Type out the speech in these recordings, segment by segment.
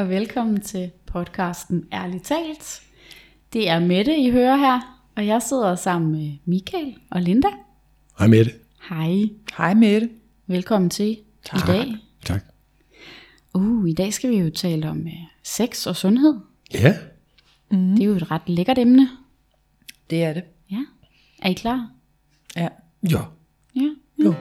og velkommen til podcasten Ærligt Talt. Det er Mette, I hører her, og jeg sidder sammen med Michael og Linda. Hej Mette. Hej, Hej Mette. velkommen til Tak. i dag. Tak. Uh, I dag skal vi jo tale om uh, sex og sundhed. Ja, Mm. Det er jo et ret lækkert emne. Det er det. Ja, er I klar? Ja. jo. Ja. jo.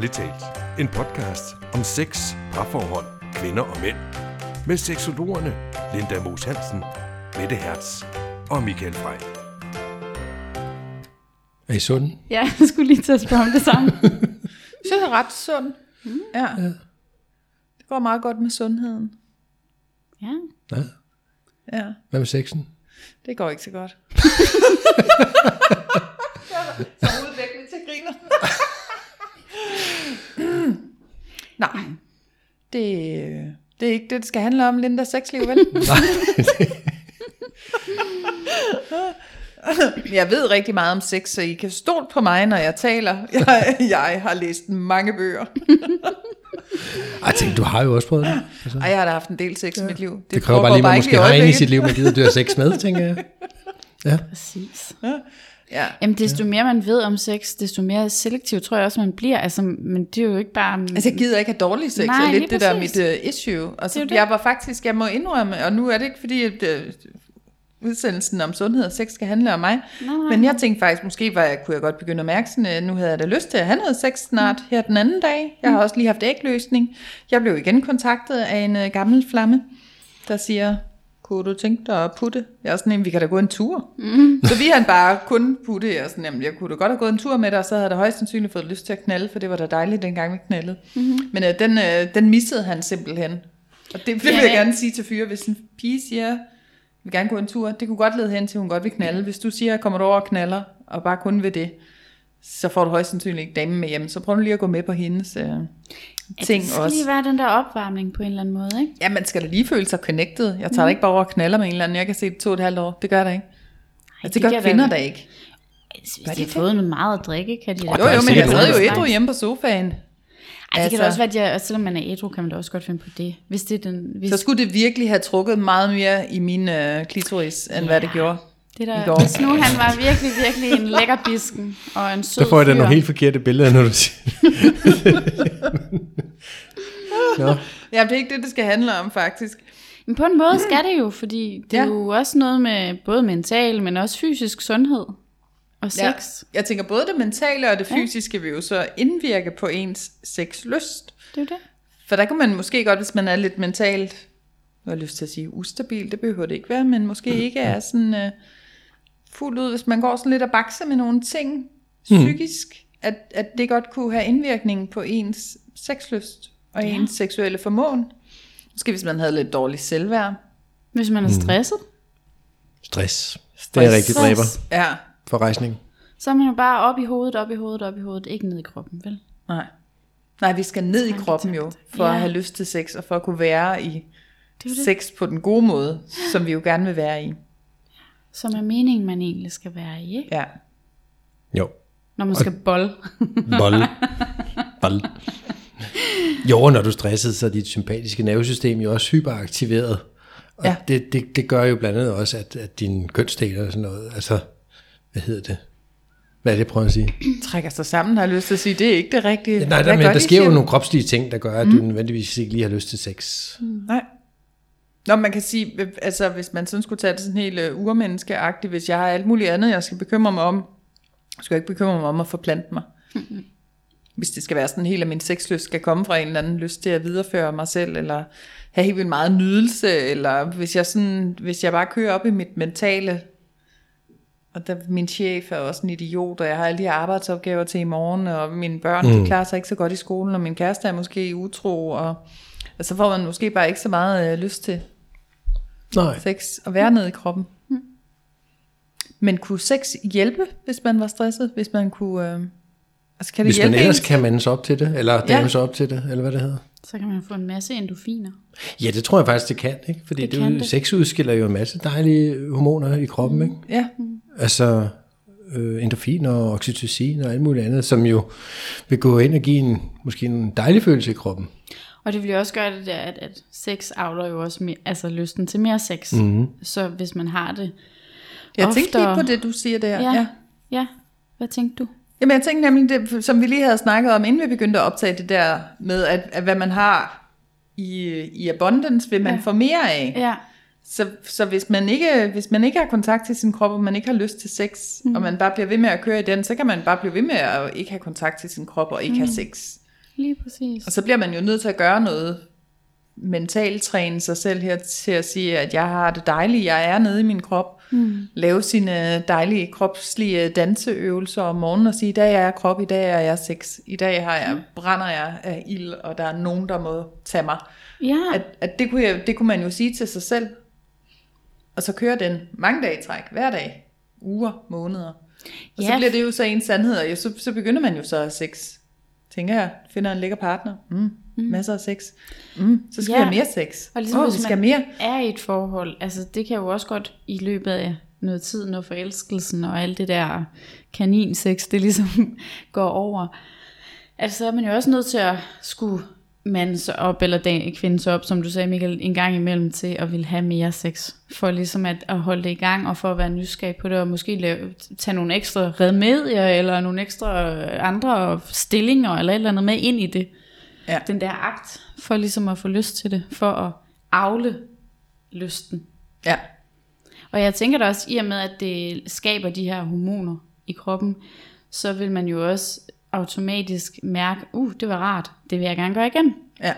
Ærligt talt. En podcast om sex, parforhold, kvinder og mænd. Med seksologerne Linda Moos Hansen, Mette Hertz og Michael Frey. Er I sunde? Ja, jeg skulle lige til at spørge om det samme. Så er ret sund. Mm. Ja. ja. Det går meget godt med sundheden. ja. Ja. Ja. Hvad med sexen? Det går ikke så godt. så lidt til griner. Nej. Det, det er ikke det, det skal handle om, Linda sexliv, vel? jeg ved rigtig meget om sex, så I kan stole på mig, når jeg taler. Jeg, jeg har læst mange bøger. Jeg tænkte, du har jo også prøvet det. Altså, Ej, jeg har da haft en del sex i mit liv. Det, det kræver bare lige, at man ikke måske i har en i sit liv, man gider dør sex med, tænker jeg. Ja. Præcis. Ja. Jamen, desto mere man ved om sex, desto mere selektiv tror jeg også, man bliver. Altså, men det er jo ikke bare... Altså, jeg gider ikke have dårlig sex, Nej, er lidt det der er præcis. mit uh, issue. Altså, Det er jo det. jeg var faktisk, jeg må indrømme, og nu er det ikke fordi, at uh, udsendelsen om sundhed og sex skal handle om mig, Nej, nej, men jeg tænkte faktisk, måske var jeg, kunne jeg godt begynde at mærke sådan, at nu havde jeg da lyst til at have noget sex snart her den anden dag. Jeg har også lige haft ægløsning. Jeg blev igen kontaktet af en uh, gammel flamme, der siger, kunne du tænke dig at putte? Jeg er sådan en, vi kan da gå en tur. Mm. Så vi han bare kun putte. Jeg sådan, jamen, jeg kunne da godt have gået en tur med dig, og så havde jeg da højst sandsynligt fået lyst til at knalde, for det var da dejligt, dengang vi knaldede. Mm-hmm. Men øh, den, øh, den missede han simpelthen. Og det, det vil Ja, jeg gerne sige til fyre, hvis en pige siger, jeg vil gerne gå en tur, det kunne godt lede hen til, at hun godt vil knalde. Hvis du siger, kommer du over og knaller, og bare kun ved det, så får du højst sandsynligt ikke damen med hjem. Så prøv nu lige at gå med på hendes øh, ting det skal også. lige være den der opvarmning på en eller anden måde, ikke? Ja, man skal da lige føle sig connected. Jeg tager da ikke bare over og knaller med en eller anden. Jeg kan se det to og et halvt år. Det gør der ikke. Altså, det, det gør kan kvinder da ikke. Hvis Gør de har det? fået noget meget at drikke, kan de Åh, Jo, er jo, men jeg sad jo ædru hjemme på sofaen. Ej, det Altså- kan da også være, at jeg, selvom man er ædru, kan man da også godt finde på det. Hvis det er den... Hvis, Så skulle det virkelig have trukket meget mere i min øh, klitoris, end hvad det gjorde. Det i der, går. hvis nu han var virkelig, virkelig en lækker bisken og en sød Der får jeg da nogle helt forkerte billeder, når du siger Nå, Ja, det er ikke det, det skal handle om, faktisk. Men på en måde skal det jo, fordi det er Ja. jo også noget med både mental, men også fysisk sundhed og sex. Ja. Jeg tænker, både det mentale og det fysiske vil jo så indvirke på ens sexlyst. Det er det. For der kan man måske godt, hvis man er lidt mentalt, nu har jeg lyst til at sige ustabil, det behøver det ikke være, men måske ikke er sådan uh, fuld ud, hvis man går sådan lidt og bakser med nogle ting psykisk, at, at det godt kunne have indvirkning på ens sexlyst og Ja. ens seksuelle formåen. Måske hvis man havde lidt dårligt selvværd. Hvis man er stresset, stress. Det er rigtig Stress. dræber Ja, for rejsning. så er man jo bare op i hovedet, op i hovedet, op i hovedet, ikke ned i kroppen, vel? nej. Nej, vi skal ned i kroppen jo, for Ja. at have lyst til sex, og for at kunne være i Det det, sex på den gode måde, som vi jo gerne vil være i. som er meningen, man egentlig skal være i, ikke? Ja. Jo. Når man skal bolle. Bold. Bold. Jo, når du er stresset, så er dit sympatiske nervesystem jo også hyperaktiveret. Og ja. Det, det, det gør jo blandt andet også, at, at din kønsdel og sådan noget, altså, hvad hedder det? Hvad er det, jeg prøver at sige? Trækker sig sammen, har jeg lyst til at sige, det er ikke det rigtige. Nej, der, men der de, sker jo nogle kropslige ting, der gør, at mm. du nødvendigvis ikke lige har lyst til sex. Nej. Nå, man kan sige, altså hvis man sådan skulle tage det sådan helt uh, urmenneskeagtigt, hvis jeg har alt muligt andet, jeg skal bekymre mig om, skal jeg ikke bekymre mig om at forplante mig. Hvis det skal være sådan helt, at min sexlyst skal komme fra en eller anden lyst til at videreføre mig selv, eller have helt vildt meget nydelse, eller hvis jeg, sådan, hvis jeg bare kører op i mit mentale, og der, min chef er også en idiot, og jeg har alle de her arbejdsopgaver til i morgen, og mine børn, mm. de klarer sig ikke så godt i skolen, og min kæreste er måske utro, og, og så får man måske bare ikke så meget øh, lyst til Nej. sex og være nede i kroppen. Men kunne sex hjælpe, hvis man var stresset? Hvis man kunne... Øh, altså kan det Hvis man ellers en? kan mandes op til det, eller Ja. dames op til det, eller hvad det hedder. Så kan man få en masse endorfiner. Ja, det tror jeg faktisk, det kan, ikke? Fordi Det det kan det, sex udskiller jo en masse dejlige hormoner i kroppen, ikke? Ja, Altså, øh, endorfin og oxytocin og alt muligt andet, som jo vil gå ind og give en, måske en dejlig følelse i kroppen. Og det vil jo også gøre det der, at, at sex avler jo også mere, altså lysten til mere sex. Mm-hmm. Så hvis man har det Jeg oftere... tænkte lige på det, du siger der. Ja, ja. ja. Hvad tænkte du? Jamen jeg tænkte nemlig det, som vi lige havde snakket om, inden vi begyndte at optage det der med, at, at hvad man har i, i abundance, vil man Ja. få mere af. Ja, Så, så hvis, man ikke, hvis man ikke har kontakt til sin krop, og man ikke har lyst til sex, mm. og man bare bliver ved med at køre i den, så kan man bare blive ved med at ikke have kontakt til sin krop og ikke mm. have sex. Lige præcis. Og så bliver man jo nødt til at gøre noget mentalt træne sig selv her til at sige, at jeg har det dejligt, jeg er nede i min krop. Mm. Lave sine dejlige kropslige danseøvelser om morgenen og sige, i dag er jeg krop, i dag er jeg sex, i dag har jeg, brænder jeg af ild, og der er nogen, der må tage mig. Ja, At, at det, kunne jeg, det kunne man jo sige til sig selv. Og så kører den mange dage i træk, hver dag, uger, måneder. Og så Ja. bliver det jo så en sandhed, og så, så begynder man jo så at sex. Tænker jeg, finder en lækker partner, mm, mm. masser af sex. Mm, så skal Ja. have mere sex. Og ligesom Åh, hvis vi skal man mere. er i et forhold, altså det kan jo også godt i løbet af noget tid, når forelskelsen og alt det der kaninsex, det ligesom går over, altså så er man jo også nødt til at skulle mande sig op, eller den kvinde sig op, som du sagde Michael, en gang imellem til at ville have mere sex, for ligesom at, at holde det i gang, og for at være nysgerrig på det, og måske lave, tage nogle ekstra redmedier, eller nogle ekstra øh, andre stillinger, eller et eller andet med ind i det Ja. den der akt, for ligesom at få lyst til det, for at afle lysten. Ja. Og jeg tænker da også, i og med at det skaber de her hormoner i kroppen, så vil man jo også automatisk mærke, uh, det var rart, det vil jeg gerne gøre igen. ja.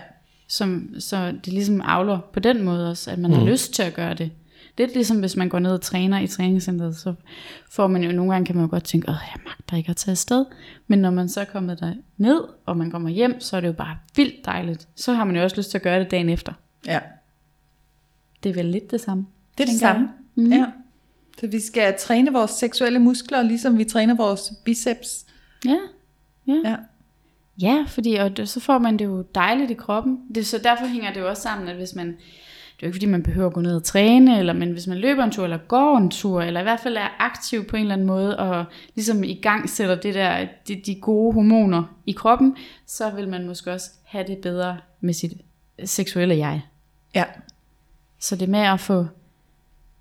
Som, så det ligesom avler på den måde også, at man mm. har lyst til at gøre det. Lidt ligesom hvis man går ned og træner i træningscenteret, så får man jo nogle gange, kan man jo godt tænke, åh, jeg magter ikke at tage afsted. Men når man så er kommet der ned, og man kommer hjem, så er det jo bare vildt dejligt. Så har man jo også lyst til at gøre det dagen efter. ja. Det er vel lidt det samme. Det er det samme. Mm. Ja. Så vi skal træne vores seksuelle muskler, ligesom vi træner vores biceps. Ja, ja. Ja. Ja, fordi og det, så får man det jo dejligt i kroppen. Det, så derfor hænger det jo også sammen, at hvis man, det er jo ikke fordi man behøver at gå ned og træne, eller, men hvis man løber en tur, eller går en tur, eller i hvert fald er aktiv på en eller anden måde, og ligesom i gang sætter det der, de, de gode hormoner i kroppen, så vil man måske også have det bedre med sit seksuelle jeg. Ja. Så det med at få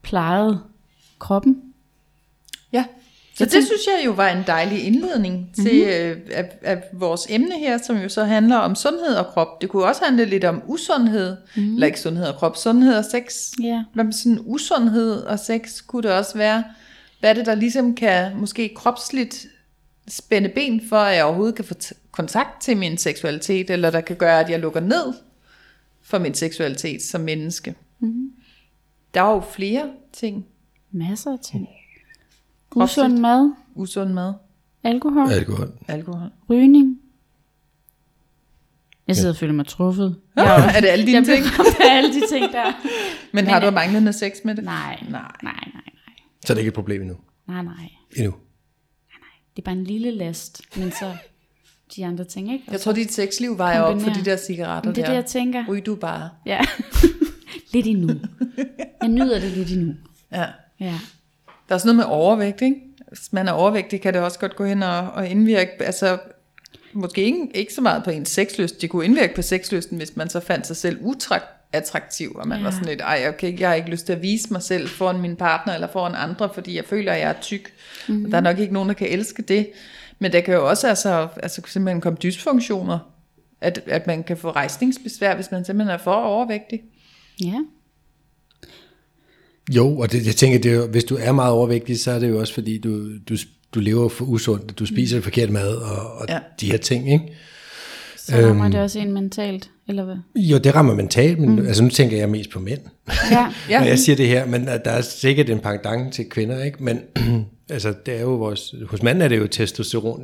plejet kroppen. Så det synes jeg jo var en dejlig indledning til øh, af, af vores emne her, som jo så handler om sundhed og krop. Det kunne også handle lidt om usundhed, mm. eller ikke sundhed og krop, sundhed og sex. Ja. Hvad med sådan usundhed og sex kunne det også være? Hvad er det, der ligesom kan måske kropsligt spænde ben for, at jeg overhovedet kan få kontakt til min seksualitet, eller der kan gøre, at jeg lukker ned for min seksualitet som menneske? Mm. Der er jo flere ting. Masser af ting. Usund mad, Usund mad, alkohol, Alkohol. alkohol. rygning. Jeg sidder og føler mig truffet. Ja, er det alle dine Jeg ting? ting? alle de ting der. Men har du manglende sex med det? Nej, Nej. nej, nej, nej, Så er det ikke et problem endnu. nej, nej. Endnu. Det er bare en lille last, men så de andre ting, ikke? Jeg tror, dit sexliv vejer op for de der cigaretter Men det er der. det, jeg tænker. Ryg du bare. Ja. lidt endnu. Jeg nyder det lidt endnu. Ja. Ja. Der er sådan noget med overvægt, ikke? Hvis man er overvægtig, kan det også godt gå hen og, og indvirke, altså måske ikke, ikke så meget på ens sexlyst. Det kunne indvirke på sexlysten, hvis man så fandt sig selv uattraktiv, og man ja. var sådan lidt, ej, okay, jeg har ikke lyst til at vise mig selv foran min partner eller foran andre, fordi jeg føler, at jeg er tyk. Mm-hmm. Og der er nok ikke nogen, der kan elske det. Men der kan jo også altså, altså simpelthen komme dysfunktioner, at, at man kan få rejsningsbesvær, hvis man simpelthen er for overvægtig. Ja. Jo, og det, jeg tænker, det er jo, hvis du er meget overvægtig, så er det jo også fordi, du, du, du lever for usundt, du spiser mm. forkert mad og, og Ja. de her ting, ikke? Så rammer det også en mentalt, eller hvad? Jo, det rammer mentalt, men mm. altså, nu tænker jeg mest på mænd, Ja. Ja. når jeg siger det her, men at der er sikkert en pendant til kvinder, ikke? Men altså, det er jo vores, hos manden er det jo testosteron,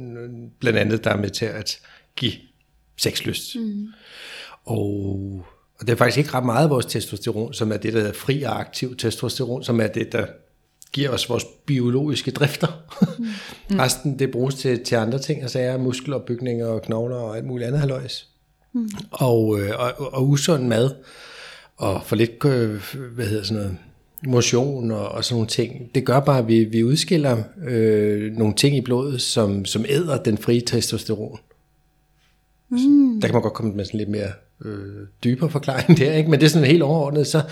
blandt andet, der er med til at give sexlyst. Mm. Og, og det er faktisk ikke ret meget af vores testosteron, som er det, der hedder fri og aktiv testosteron, som er det, der giver os vores biologiske drifter. Mm. Resten, det bruges til, til andre ting, altså er muskelopbygning og knogler og alt muligt andet halvøjs. Mm. Og, øh, og, og usund mad, og for lidt, øh, hvad hedder sådan noget, motion og, og sådan nogle ting. Det gør bare, at vi, vi udskiller øh, nogle ting i blodet, som, som æder den frie testosteron. Mm. Der kan man godt komme med sådan lidt mere øh, dybere forklaring der, ikke? men det er sådan helt overordnet, så,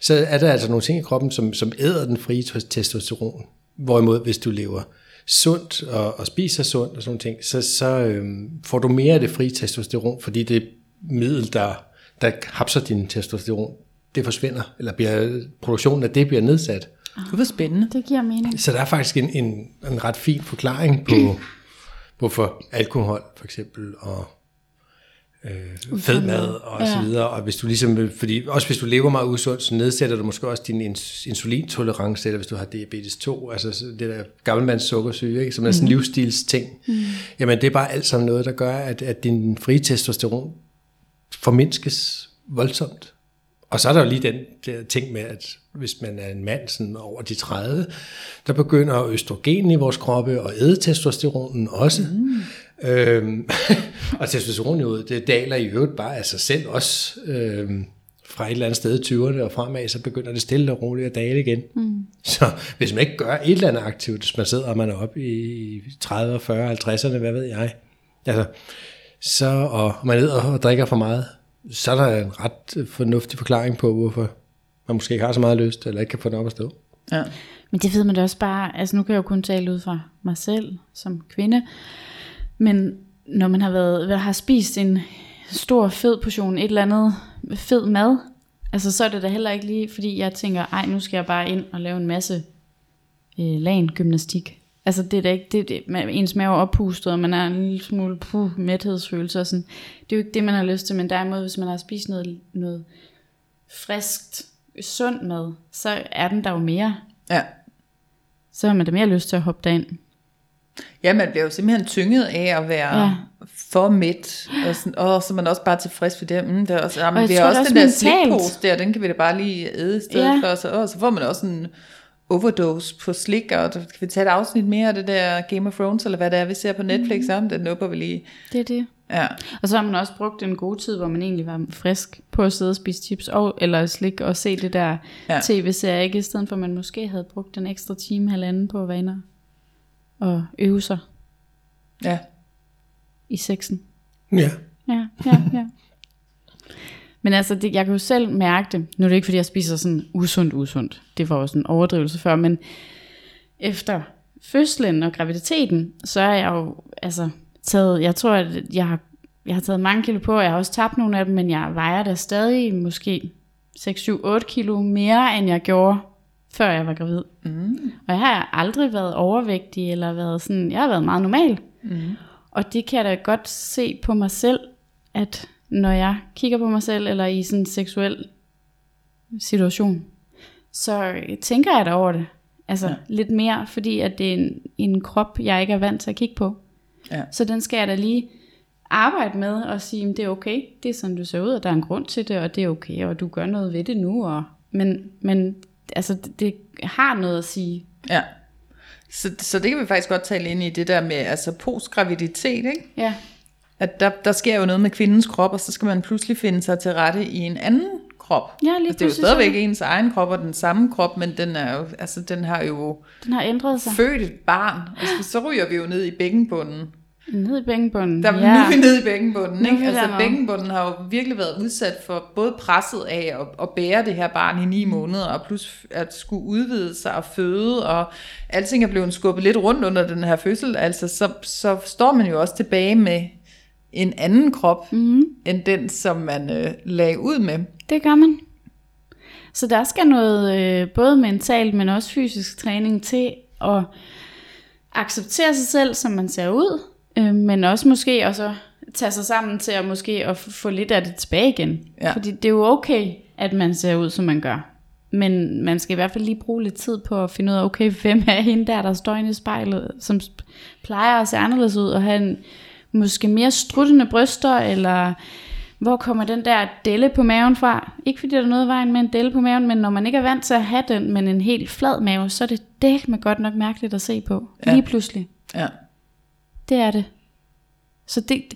så er der altså nogle ting i kroppen, som, som æder den frie testosteron. Hvorimod, hvis du lever sundt og, og spiser sundt og sådan ting, så, så øh, får du mere af det frie testosteron, fordi det middel, der, der hapser din testosteron, det forsvinder, eller bliver, produktionen af det bliver nedsat. Det var spændende. Det giver mening. Så der er faktisk en, en, en ret fin forklaring på, hvorfor alkohol for eksempel, og øh, fedmad og ja. så videre, og hvis du ligesom, fordi også hvis du lever meget usundt, så nedsætter du måske også din ins- insulintolerance, eller hvis du har diabetes 2, altså det der gammelmands sukkersyge, ikke, som er sådan en mm. livsstilsting. Mm. Jamen det er bare alt sammen noget, der gør, at, at din frie testosteron formindskes voldsomt. Og så er der jo lige den der ting med, at hvis man er en mand sådan over de 30, der begynder østrogen i vores kroppe og æde testosteronen også. Mm. Øhm, og testosteronniveauet, det daler i øvrigt bare af sig selv også. Øhm, fra et eller andet sted i 20'erne og fremad, så begynder det stille og roligt at dale igen. Mm. Så hvis man ikke gør et eller andet aktivt, hvis man sidder og man er oppe i 30, 40, 50'erne, hvad ved jeg, altså, så, og man æder og drikker for meget, så er der en ret fornuftig forklaring på, hvorfor man måske ikke har så meget lyst, eller ikke kan få den op at stå. Ja. Men det ved man da også bare, altså nu kan jeg jo kun tale ud fra mig selv som kvinde, men når man har været, har spist en stor fed portion, et eller andet fed mad, altså så er det da heller ikke lige, fordi jeg tænker, ej nu skal jeg bare ind og lave en masse øh, lagen gymnastik. Altså det er da ikke, det, det, man, ens mave er oppustet, og man er en lille smule puh, mæthedsfølelse og sådan. Det er jo ikke det, man har lyst til, men derimod, hvis man har spist noget, noget friskt, sund mad, så er den der jo mere. Ja. Så har man da mere lyst til at hoppe derind. Ja, man bliver jo simpelthen tynget af at være ja. for midt, og, sådan, og så er man også bare tilfrids for det. Mm, det er også, jamen, vi har også, også den der slikpose der, den kan vi da bare lige æde i stedet ja. for, så, og så får man også en overdose på slik, og kan vi tage et afsnit mere af det der Game of Thrones, eller hvad det er, vi ser på Netflix, mm. sammen, den nupper vi lige. Det er det. Ja. Og så har man også brugt en god tid, hvor man egentlig var frisk på at sidde og spise chips og, eller slik og se det der ja. tv-serie, ikke? I stedet for at man måske havde brugt en ekstra time, halvanden på at vaner og øve sig. Ja. I sexen. Ja. Ja, ja, ja. Men altså, det, jeg kan jo selv mærke det. Nu er det ikke, fordi jeg spiser sådan usundt, usundt. Det var også en overdrivelse før, men efter fødslen og graviditeten, så er jeg jo altså taget, jeg tror, at jeg har, jeg har taget mange kilo på, og jeg har også tabt nogle af dem, men jeg vejer da stadig måske 6, 7, 8 kilo mere, end jeg gjorde, før jeg var gravid. Mm. Og jeg har aldrig været overvægtig, eller været sådan, jeg har været meget normal. Mm. Og det kan jeg da godt se på mig selv, at når jeg kigger på mig selv, eller i sådan en seksuel situation, så tænker jeg da over det. Altså ja. lidt mere, fordi at det er en, en krop, jeg ikke er vant til at kigge på. Ja. Så den skal jeg da lige arbejde med og sige, det er okay, det er sådan du ser ud, og der er en grund til det, og det er okay, og du gør noget ved det nu. Og, men, men altså, det, det har noget at sige. Ja. Så, så det kan vi faktisk godt tale ind i det der med altså postgraviditet, ikke? Ja. At der, der sker jo noget med kvindens krop, og så skal man pludselig finde sig til rette i en anden krop. Ja, lige altså, det er jo stadigvæk ens egen krop og den samme krop, men den, er jo, altså, den har jo den har ændret sig. født et barn. Altså, så ryger vi jo ned i bækkenbunden. Ned i bækkenbunden, der, ja. Nu er vi nede i bækkenbunden. Ikke? Altså, bækkenbunden har jo virkelig været udsat for både presset af at, at bære det her barn i ni måneder, og plus at skulle udvide sig og føde, og alting er blevet skubbet lidt rundt under den her fødsel. Altså, så, så står man jo også tilbage med en anden krop, mm. end den, som man øh, lagde ud med. Det gør man. Så der skal noget øh, både mentalt, men også fysisk træning til at acceptere sig selv, som man ser ud, øh, men også måske også tage sig sammen til at måske at få lidt af det tilbage igen. Ja. Fordi det er jo okay, at man ser ud, som man gør. Men man skal i hvert fald lige bruge lidt tid på at finde ud af, okay, hvem er hende der, der står inde i spejlet, som plejer at se anderledes ud, og have en måske mere struttende bryster, eller hvor kommer den der delle på maven fra? Ikke fordi der er noget vejen med en delle på maven, men når man ikke er vant til at have den, men en helt flad mave, så er det delt med godt nok mærkeligt at se på. Ja. Lige pludselig. Ja. Det er det. Så det,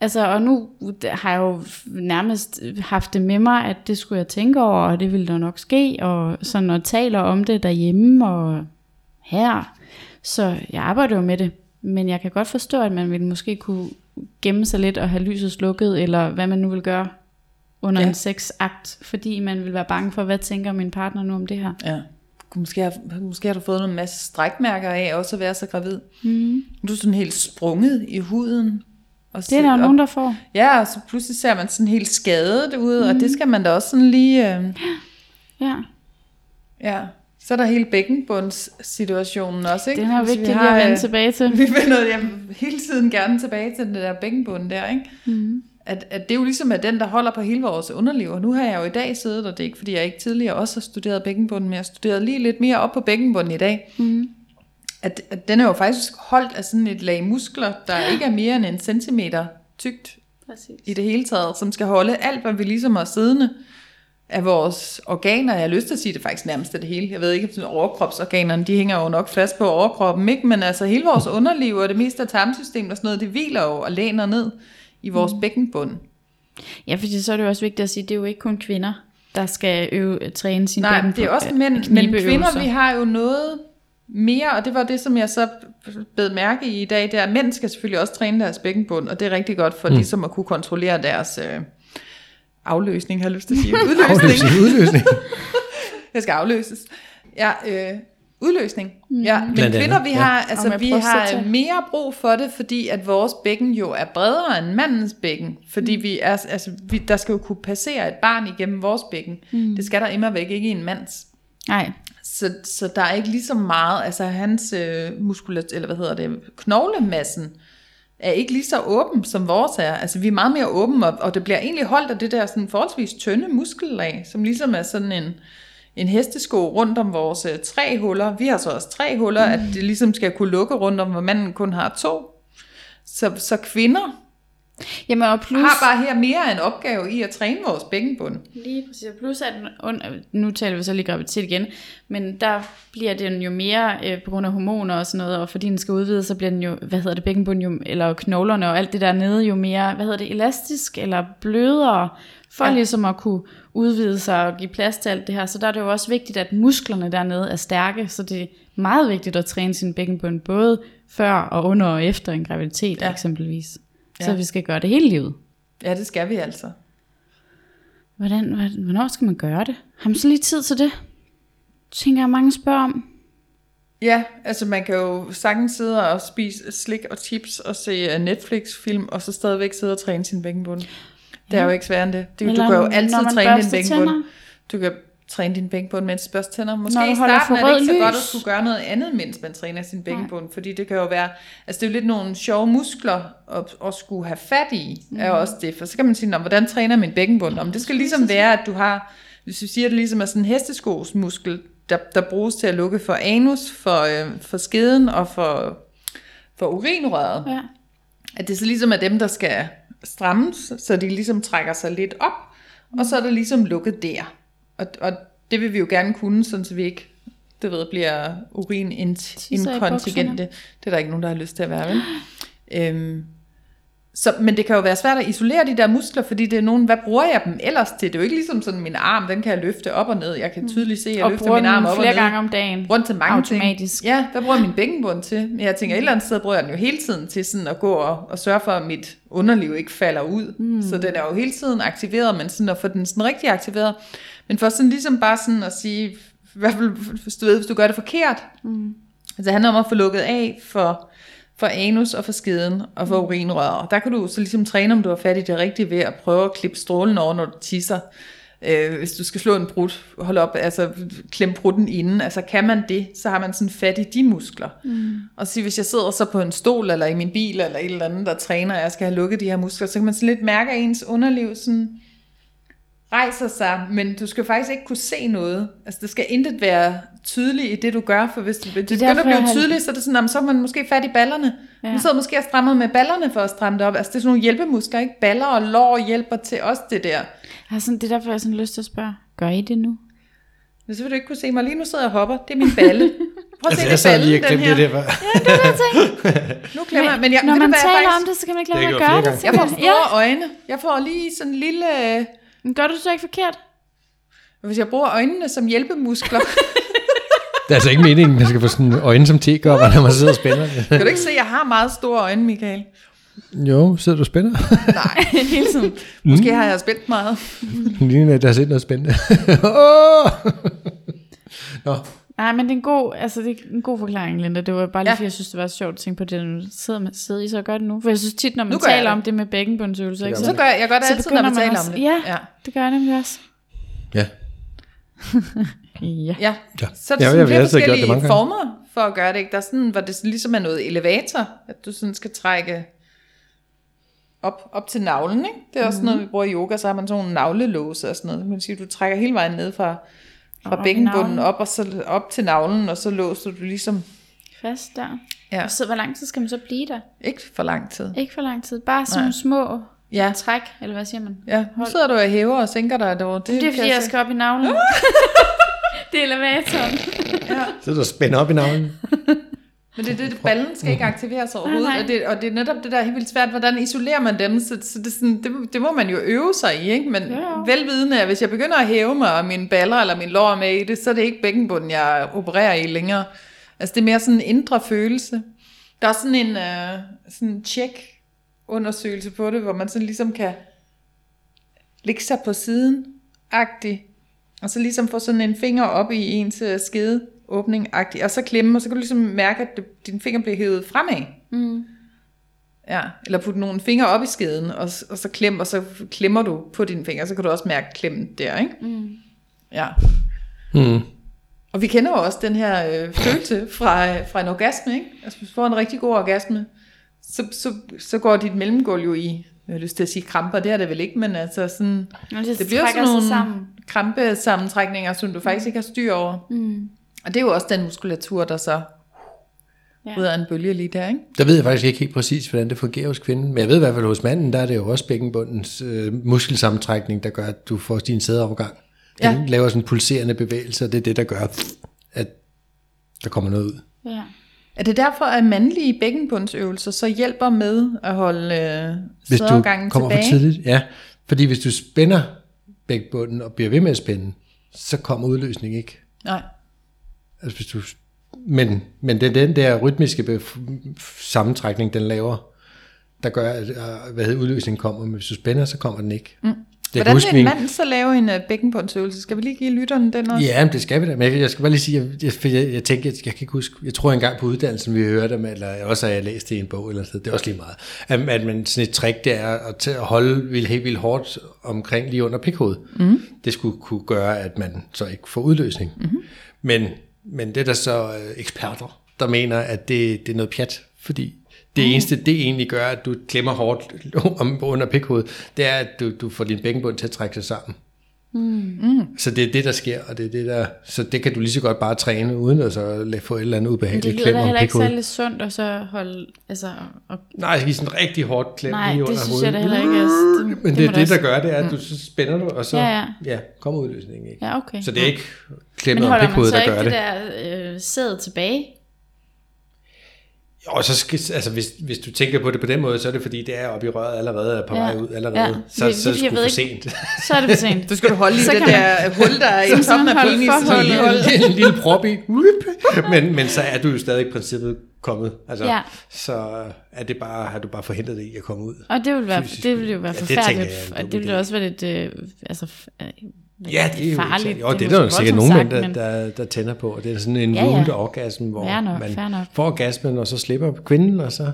Altså, og nu har jeg jo nærmest haft det med mig, at det skulle jeg tænke over, og det ville der nok ske, og sådan og taler om det derhjemme og her. Så jeg arbejder jo med det, men jeg kan godt forstå, at man ville måske kunne gemme sig lidt og have lyset slukket, eller hvad man nu vil gøre under Ja. ja. en sexakt, fordi man vil være bange for, hvad tænker min partner nu om det her. Ja. Måske har, måske har du fået en masse strækmærker af også at være så gravid. Mm. Du er sådan helt sprunget i huden. Og Det er der jo nogen, der får. Ja, og så pludselig ser man sådan helt skadet ud, mm. og det skal man da også sådan lige... Øh, Ja. ja. Så er der hele bækkenbundssituationen også, ikke? Den er vigtig lige at vende øh, tilbage til. Vi vender vil hele tiden gerne tilbage til den der bækkenbund der, ikke? Mm. At, at det jo ligesom er den, der holder på hele vores underliv. Og nu har jeg jo i dag siddet, og det er ikke, fordi jeg ikke tidligere også har studeret bækkenbunden, men jeg har studeret lige lidt mere op på bækkenbunden i dag. Mm. At, at den er jo faktisk holdt af sådan et lag muskler, der ikke er mere end en centimeter tykt Præcis. i det hele taget, som skal holde alt, hvad vi ligesom har siddende af vores organer. Jeg har lyst til at sige det faktisk nærmest det hele. Jeg ved ikke, om overkropsorganerne, de hænger jo nok fast på overkroppen, ikke? men altså hele vores underliv og det meste af tarmsystemet og sådan noget, det hviler jo og læner ned i vores mm. bækkenbund. Ja, fordi så er det jo også vigtigt at sige, at det er jo ikke kun kvinder, der skal øve, træne sin Nej, det er også øh, mænd, men kvinder, vi har jo noget mere, og det var det, som jeg så bed mærke i i dag, det er, at mænd skal selvfølgelig også træne deres bækkenbund, og det er rigtig godt for mm. ligesom at kunne kontrollere deres øh, afløsning, har jeg lyst til at sige. Udløsning. Afløsning, udløsning. Det skal afløses. Ja, øh, udløsning. Mm. Ja, men Blandt kvinder, vi ja. har, Og altså, vi har mere brug for det, fordi at vores bækken jo er bredere end mandens bækken. Fordi vi er, altså, vi, der skal jo kunne passere et barn igennem vores bækken. Mm. Det skal der immer væk ikke i en mands. Nej, Så, så der er ikke lige så meget, altså hans øh, muskulat, eller hvad hedder det, knoglemassen er ikke lige så åben, som vores er. Altså vi er meget mere åben, og, og det bliver egentlig holdt af det der sådan forholdsvis tynde muskellag, som ligesom er sådan en, en hestesko rundt om vores øh, tre huller. Vi har så også tre huller, mm. at det ligesom skal kunne lukke rundt om, hvor manden kun har to. Så, så kvinder Jamen og plus, har bare her mere en opgave i at træne vores bækkenbund. lige præcis, plus at under, nu taler vi så lige graviditet igen, men der bliver den jo mere øh, på grund af hormoner og sådan noget, og fordi den skal udvide, så bliver den jo, hvad hedder det, bækkenbund jo, eller knoglerne og alt det der nede jo mere, hvad hedder det, elastisk eller blødere, for Ja. ligesom at kunne udvide sig og give plads til alt det her. Så der er det jo også vigtigt, at musklerne dernede er stærke, så det er meget vigtigt at træne sin bækkenbund, både før og under og efter en graviditet Ja. ja. eksempelvis. Så Ja. vi skal gøre det hele livet. Ja, det skal vi altså. Hvordan, hvornår skal man gøre det? Har man så lige tid til det? Tænker jeg, mange spørger om. Ja, altså man kan jo sagtens sidde og spise slik og chips og se øh, Netflix-film, og så stadigvæk sidde og træne sin bækkenbund. Det er jo ikke sværere end det. du Eller kan jo altid træne din tænder. Du kan træne din bækkenbund, mens du børster tænder. Måske du i starten er det ikke så rød godt at lys. skulle gøre noget andet, mens man træner sin bækkenbund, fordi det kan jo være, altså det er jo lidt nogle sjove muskler at, at skulle have fat i, er jo også det. For så kan man sige, "Nå, hvordan træner min bækkenbund? Om det skal ligesom være, at du har, hvis vi siger, at det ligesom er sådan en hesteskosmuskel, der, der bruges til at lukke for anus, for, øh, for skeden og for, for urinrøret. Ja. At det så ligesom er dem, der skal strammes, så de ligesom trækker sig lidt op, og så er det ligesom lukket der. Og, og det vil vi jo gerne kunne, sådan så vi ikke, det ved, bliver urininkontingente. Det er der ikke nogen, der har lyst til at være, vel? Øhm, så, men det kan jo være svært at isolere de der muskler, fordi det er nogen, hvad bruger jeg dem ellers til? Det er jo ikke ligesom sådan, min arm, den kan jeg løfte op og ned. Jeg kan tydeligt se, at jeg Og løfter min arm op og flere ned. gange om dagen. Rundt til mange Automatisk. ting. Ja, hvad bruger min bækkenbund til? Men jeg tænker, et eller andet sted bruger jeg den jo hele tiden til sådan at gå og, og sørge for, at mit underliv ikke falder ud. Mm. Så den er jo hele tiden aktiveret, men sådan at få den sådan rigtig aktiveret. Men for sådan ligesom bare sådan at sige, i hvert fald hvis du ved, hvis du gør det forkert. Mm. Altså det handler om at få lukket af for, for anus og for skeden og for urinrøret. Der kan du så ligesom træne, om du har fat i det rigtige ved at prøve at klippe strålen over, når du tisser. Øh, hvis du skal slå en brud, hold op, altså klem brudden inden, altså kan man det, så har man sådan fat i de muskler. Mm. Og så hvis jeg sidder så på en stol, eller i min bil, eller et eller andet, der træner, og jeg skal have lukket de her muskler, så kan man sådan lidt mærke, at ens underliv sådan rejser sig, men du skal faktisk ikke kunne se noget. Altså, der skal intet være tydeligt i det, du gør, for hvis det, det begynder at blive tydeligt, så er det sådan, jamen, så er man måske fat i ballerne. Ja. Ja. Man sidder måske og strammer med ballerne for at stramme det op. Altså, det er sådan nogle hjælpemuskler, ikke? Baller og lår hjælper til også det der. Jeg har sådan, det er derfor, jeg har sådan lyst til at spørge, gør I det nu? Men så vil du ikke kunne se mig. Lige nu sidder jeg og hopper. Det er min balle. Prøv at se, Altså, sad lige og ballen, den her. det der. Nu glemmer jeg, men jeg, Når man taler faktisk- om det, så kan man ikke Det lade at gøre det. Jeg får store øjne. Jeg får lige sådan en lille... Men gør du så ikke forkert? Hvis jeg bruger øjnene som hjælpemuskler, Det er altså ikke meningen, at man skal få sådan øjne som tekopper, når man sidder og spænder. kan du ikke se, at jeg har meget store øjne, Michael? Jo, sidder du og spænder? Nej, Hele tiden. måske har jeg spændt meget. Ligner, at der har set noget spændende. Åh! Nå, Nej, men det er en god, altså det er en god forklaring, Linda. Det var bare lige, Ja. ja. fordi jeg synes, det var sjovt at tænke på det, når du sidder, med, sidder i, så gør det nu. For jeg synes tit, når man taler om det med bækkenbundsøvelser, ikke, så, Så gør jeg, jeg gør det så altid, når vi man taler også, om det. Ja, ja. det gør jeg nemlig også. ja. Ja. Ja, Ja. så er der Ja, sådan jeg- flere gjort det forskellige mange gange. former for at gøre det. Ikke? Der er sådan, hvor det ligesom er noget elevator, at du sådan skal trække op, op til navlen. Ikke? Det er også Mhm. noget, vi bruger i yoga, så har man sådan nogle navlelåse og sådan noget. Man siger, du trækker hele vejen ned fra, fra i bækkenbunden op, og så op til navlen, og så låser du ligesom, Fast der. ja, Og så, hvor lang tid skal man så blive der? ikke for lang tid. Ikke for lang tid. Bare sådan Nej. små Ja, træk, eller hvad siger man? ja. nu sidder du og hæver og sænker dig derovre. Det, Det er fordi, jeg se. skal op i navlen. det er elevatoren. Sidder du og spænder op i navlen? Men det er det, det, ballen skal ikke aktiveres overhovedet, Nej, nej. og det, og det er netop det der er helt vildt svært, hvordan isolerer man dem, så, så det, sådan, det, det må man jo øve sig i, ikke? men Ja, ja. velvidende, at hvis jeg begynder at hæve mig, og mine baller eller min lår med i det, så er det ikke bækkenbunden, jeg opererer i længere. Altså det er mere sådan en indre følelse. Der er sådan en uh, sådan check undersøgelse på det, hvor man sådan ligesom kan lægge sig på siden, agtigt, og så ligesom få sådan en finger op i ens øh, skede åbning agtigt og så klemme, og så kan du ligesom mærke, at det, din finger bliver hævet fremad. Mm. Ja, eller putte nogle fingre op i skeden, og, og så klem, og så klemmer du på dine fingre, så kan du også mærke klemmen der, ikke? Mm. Ja. Mm. Og vi kender jo også den her øh, følelse fra, øh, fra en orgasme, ikke? Altså hvis du får en rigtig god orgasme, så, så, så går dit mellemgulv jo i, jeg har lyst til at sige kramper, det er det vel ikke, men altså sådan, Og det, det bliver sådan sig nogle sammen. krampesammentrækninger, som du faktisk ikke har styr over. Mm. Og det er jo også den muskulatur, der så Ja. ud af en bølge lige der, ikke? Der ved jeg faktisk ikke helt præcis, hvordan det fungerer hos kvinden. Men jeg ved i hvert fald, hos manden, der er det jo også bækkenbundens øh, muskelsammentrækning, der gør, at du får din sædeovergang. Den Ja. laver sådan en pulserende bevægelse, og det er det, der gør, at der kommer noget ud. Ja. Er det derfor, at mandlige bækkenbundsøvelser så hjælper med at holde øh, Hvis du kommer tilbage? for tidligt. Ja, fordi hvis du spænder bækkenbunden og bliver ved med at spænde, så kommer udløsning ikke. Nej. Altså hvis du, men, men det er den der rytmiske sammentrækning, den laver, der gør, at øh, hvad hedder, udløsningen kommer. Men hvis du spænder, så kommer den ikke. Mm. Det Hvordan huske, vil en mand så lave en uh, bækkenbundsøvelse? Skal vi lige give lytteren den også? Ja, men det skal vi da. Men jeg, jeg skal bare lige sige, jeg, jeg, jeg, jeg tænker, jeg, jeg kan ikke huske, jeg tror engang på uddannelsen, vi hørte om, eller også har jeg læst det i en bog eller sådan det er også lige meget, at, at man, sådan et trick, det er at, til at holde vil, helt vildt hårdt omkring lige under pikhovedet. Mm. Det skulle kunne gøre, at man så ikke får udløsning. Mm. Men, men det er der så øh, eksperter, der mener, at det, det er noget pjat, fordi det eneste, det egentlig gør, at du klemmer hårdt om, under pikhovedet, det er, at du, du får din bækkenbund til at trække sig sammen. Så det er det, der sker, og det er det, der... Så det kan du lige så godt bare træne, uden at så få et eller andet Men det ubehageligt lyder klem om heller ikke pikhovedet. særlig sundt at så holde, altså, og, Nej, give sådan en rigtig hårdt klem nej, lige under det synes hovedet. jeg da heller ikke. Altså, det, Men det, det, det da der gør, det er, at du så spænder du, og så Ja, ja. ja, kommer udløsningen ikke. Ja, okay. Så det er ikke Men klemmet om holder man pikhovedet, så der ikke gør det det. der øh, sæd tilbage? Og så skal, altså hvis, hvis du tænker på det på den måde, så er det fordi, det er oppe i røret allerede, er på Ja. vej ud allerede. Ja. Så, Det- så er det- det jeg sgu for ikke. sent. Så er det for sent. Du skal du holde i Så det kan der hul, der er i Som toppen sådan af for hold. en, lille, en lille prop i. Men, men så er du jo stadig i princippet kommet. Altså, Ja. Så er det bare, har du bare forhindret det i at komme ud. Og det vil, være, Fysisk. det vil jo være Ja, det forfærdeligt, jeg og dum det vil idé. også være lidt, øh, altså, øh, Ja, det er jo farligt. Jo, det, det er der jo sikkert nogen sagt, der, men- der, der tænder på. Og det er sådan en Ja, ja. orgasm, hvor Fair nok, man nok. får orgasmen, og så slipper kvinden, og så,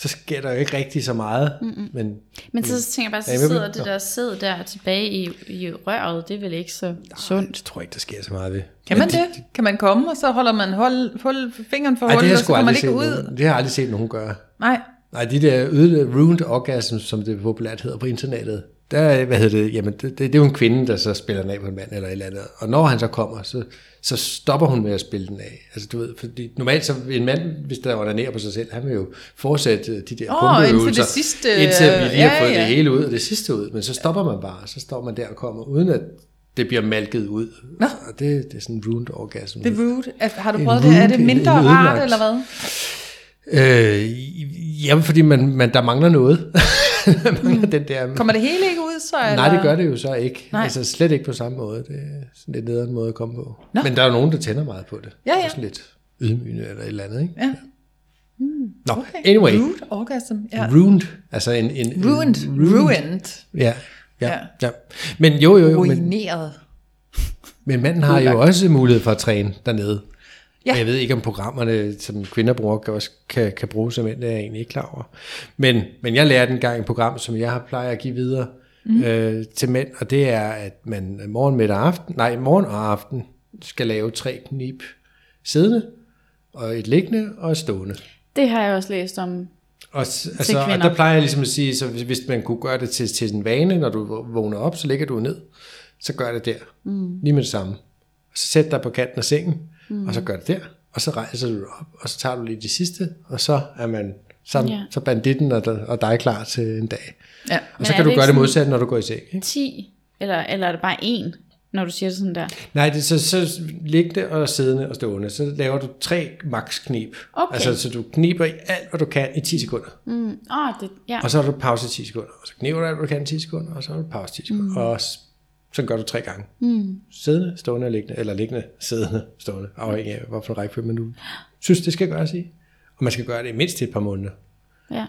så sker der jo ikke rigtig så meget. Mm-mm. Men Men så tænker jeg bare, jeg så sidder det der sæd der tilbage i, i røret, det er vel ikke så sundt. jeg tror ikke, der sker så meget ved. Kan man det? Kan man komme, og så holder man hold, hold, fingeren for Ej, det hullet, jeg og så kommer man ikke ud? nogen, det har jeg aldrig set nogen gøre. Nej. Nej, de der ruined orgasm, som det populært hedder på internettet, der, hvad hedder det, jamen det, det, det er jo en kvinde, der så spiller den af på en mand eller et eller andet. Og når han så kommer, så, så stopper hun med at spille den af. Altså du ved, fordi normalt så en mand, hvis der onanerer på sig selv, han vil jo fortsætte de der Åh, pumpeøvelser, indtil det sidste, indtil vi lige har ja, fået ja. det hele ud, og det sidste ud. Men så stopper man bare, så står man der og kommer, uden at det bliver malket ud. Nå. Og det, det er sådan en ruined orgasm. Det er rude. Har du prøvet det? Er det mindre en rart, eller hvad? Øh, jamen, fordi man, man, der mangler noget. Man mangler den der... Kommer det hele ikke ud, så? Eller? Nej, det gør det jo så ikke. Nej. Altså slet ikke på samme måde. Det er sådan lidt nederen måde at komme på. Nå. Men der er jo nogen, der tænder meget på det. Ja, ja. Det er Sådan lidt ydmygende eller et eller andet, ikke? Ja. Nå, Okay. anyway. Rude orgasm. Ja. Ruined. Altså en... en Ruined. Ruined. Ja, ja, Ja. ja. Men jo, jo, jo. Men, Ruineret. men manden har jo også mulighed for at træne dernede. Ja. Ja. Jeg ved ikke, om programmerne, som kvinder bruger, kan, også kan, kan bruge som mænd, det er jeg egentlig ikke klar over. Men, men jeg lærte engang et program, som jeg har plejer at give videre mm. øh, til mænd, og det er, at man morgen, middag og aften, nej, morgen og aften skal lave tre knip siddende, og et liggende og et stående. Det har jeg også læst om. Og, altså, og der plejer jeg ligesom at sige, så hvis, hvis man kunne gøre det til, til en vane, når du vågner op, så ligger du ned, så gør det der, mm. lige med det samme. Og så sæt dig på kanten af sengen, mm. og så gør det der, og så rejser du op, og så tager du lige de sidste, og så er man så, Ja. så banditten og, og dig klar til en dag. Ja. Og Men så kan du det gøre det modsatte, når du går i seng. Ikke? 10, eller, eller er det bare en, når du siger det sådan der? Nej, det, så, så liggende og siddende og stående, så laver du tre max knib. Okay. Altså, så du kniber i alt, hvad du kan i 10 sekunder. Mm. Åh, det, ja. Og så har du pause i 10 sekunder, og så kniver du alt, hvad du kan i 10 sekunder, og så har du pause i 10 sekunder. Mm. Og så gør du tre gange. Mm. Siddende, stående og liggende, eller liggende, siddende, stående, afhængig af, hvorfor rækkefølge man nu synes, det skal gøres i. Og man skal gøre det i mindst et par måneder. ja.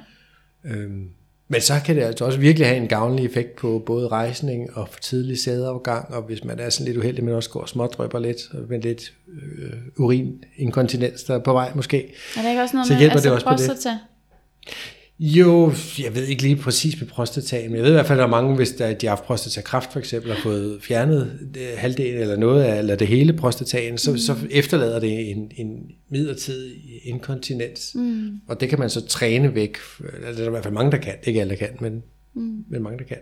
Øhm, men så kan det altså også virkelig have en gavnlig effekt på både rejsning og for tidlig sædeafgang, og hvis man er sådan lidt uheldig, men også går og smådrøber lidt, og med lidt øh, urininkontinens, der er på vej måske. Er der ikke også noget Så med hjælper altså, det også på det. prostata? Jo, jeg ved ikke lige præcis med prostataen, men jeg ved i hvert fald, at der er mange, hvis der, de har haft prostatakræft for eksempel, har fået fjernet øh, halvdelen eller noget af, eller det hele prostataen, så, mm. så efterlader det en, en midlertidig inkontinens. Mm. Og det kan man så træne væk. Eller Det er der i hvert fald mange, der kan. Ikke alle, der kan, men, mm. men mange, der kan.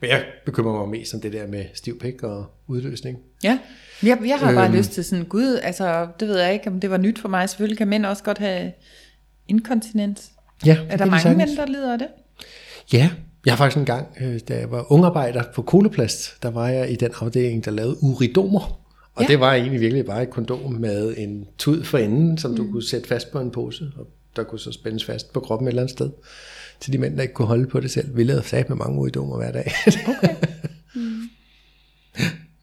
Men jeg bekymrer mig mest om det der med stiv pik og udløsning. Ja. Jeg, jeg har bare Øhm. lyst til sådan, gud, altså, det ved jeg ikke, om det var nyt for mig. Selvfølgelig kan mænd også godt have inkontinens. Ja, Er der mange sagtens. mænd, der lider af det? Ja, jeg har faktisk en gang, øh, da jeg var ungarbejder på Koloplast, der var jeg i den afdeling, der lavede uridomer. Og Ja. det var egentlig virkelig bare et kondom med en tud for enden, som mm. du kunne sætte fast på en pose, og der kunne så spændes fast på kroppen et eller andet sted. Til de mænd, der ikke kunne holde på det selv. Vi lavede sat med mange uridomer hver dag.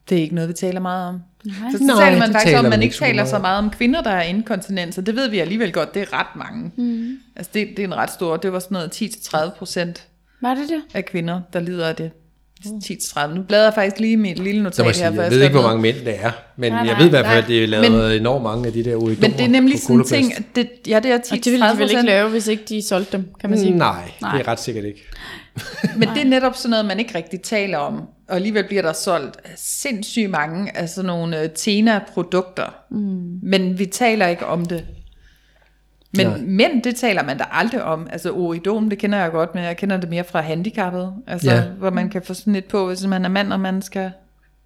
Det er ikke noget, vi taler meget om. Nej. Så, så Nej, taler man faktisk taler om, at man ikke taler så meget om kvinder, der er inkontinens, og det ved vi alligevel godt, det er ret mange. Mm. Altså det, det er en ret stor, det var sådan noget 10-30 procent Var det det? af kvinder, der lider af det. 10-30. Nu bladrer jeg faktisk lige mit lille notat jeg her. sige, jeg skal ved ikke, hvor mange mænd det er, men Nej, jeg nej, ved i hvert fald, at det er lavet enormt mange af de der uridomer Men det er nemlig sådan en ting, at det, ja, det er 10-30 Og det ville de vel ikke lave, hvis ikke de solgte dem, kan man sige. Nej, Nej. det er ret sikkert ikke. Men det er netop sådan noget, man ikke rigtig taler om. Og alligevel bliver der solgt sindssygt mange af sådan nogle øh, Tena-produkter. Mm. Men vi taler ikke om det. Men Nej. mænd, det taler man da aldrig om. Altså oridom, det kender jeg godt, men jeg kender det mere fra handicappet. Altså, Ja. hvor man kan få sådan lidt på, hvis man er mand, og man skal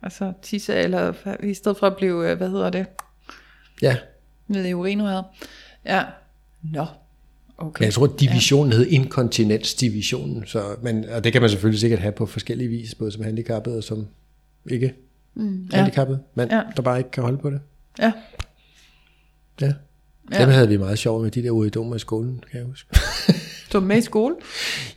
altså, tisse, eller i stedet for at blive, øh, hvad hedder det, Ja, nede i urinrøret. Ja. Nå. Okay. Men jeg tror, divisionen ja. hed inkontinensdivisionen, så, men, og det kan man selvfølgelig sikkert have på forskellige vis, både som handicappet og som ikke mm, handicappet, men Ja. ja. der bare ikke kan holde på det. Ja. Ja. Ja. Dem havde vi meget sjov med, de der uridomer i skolen, kan jeg huske. Du er med i skole?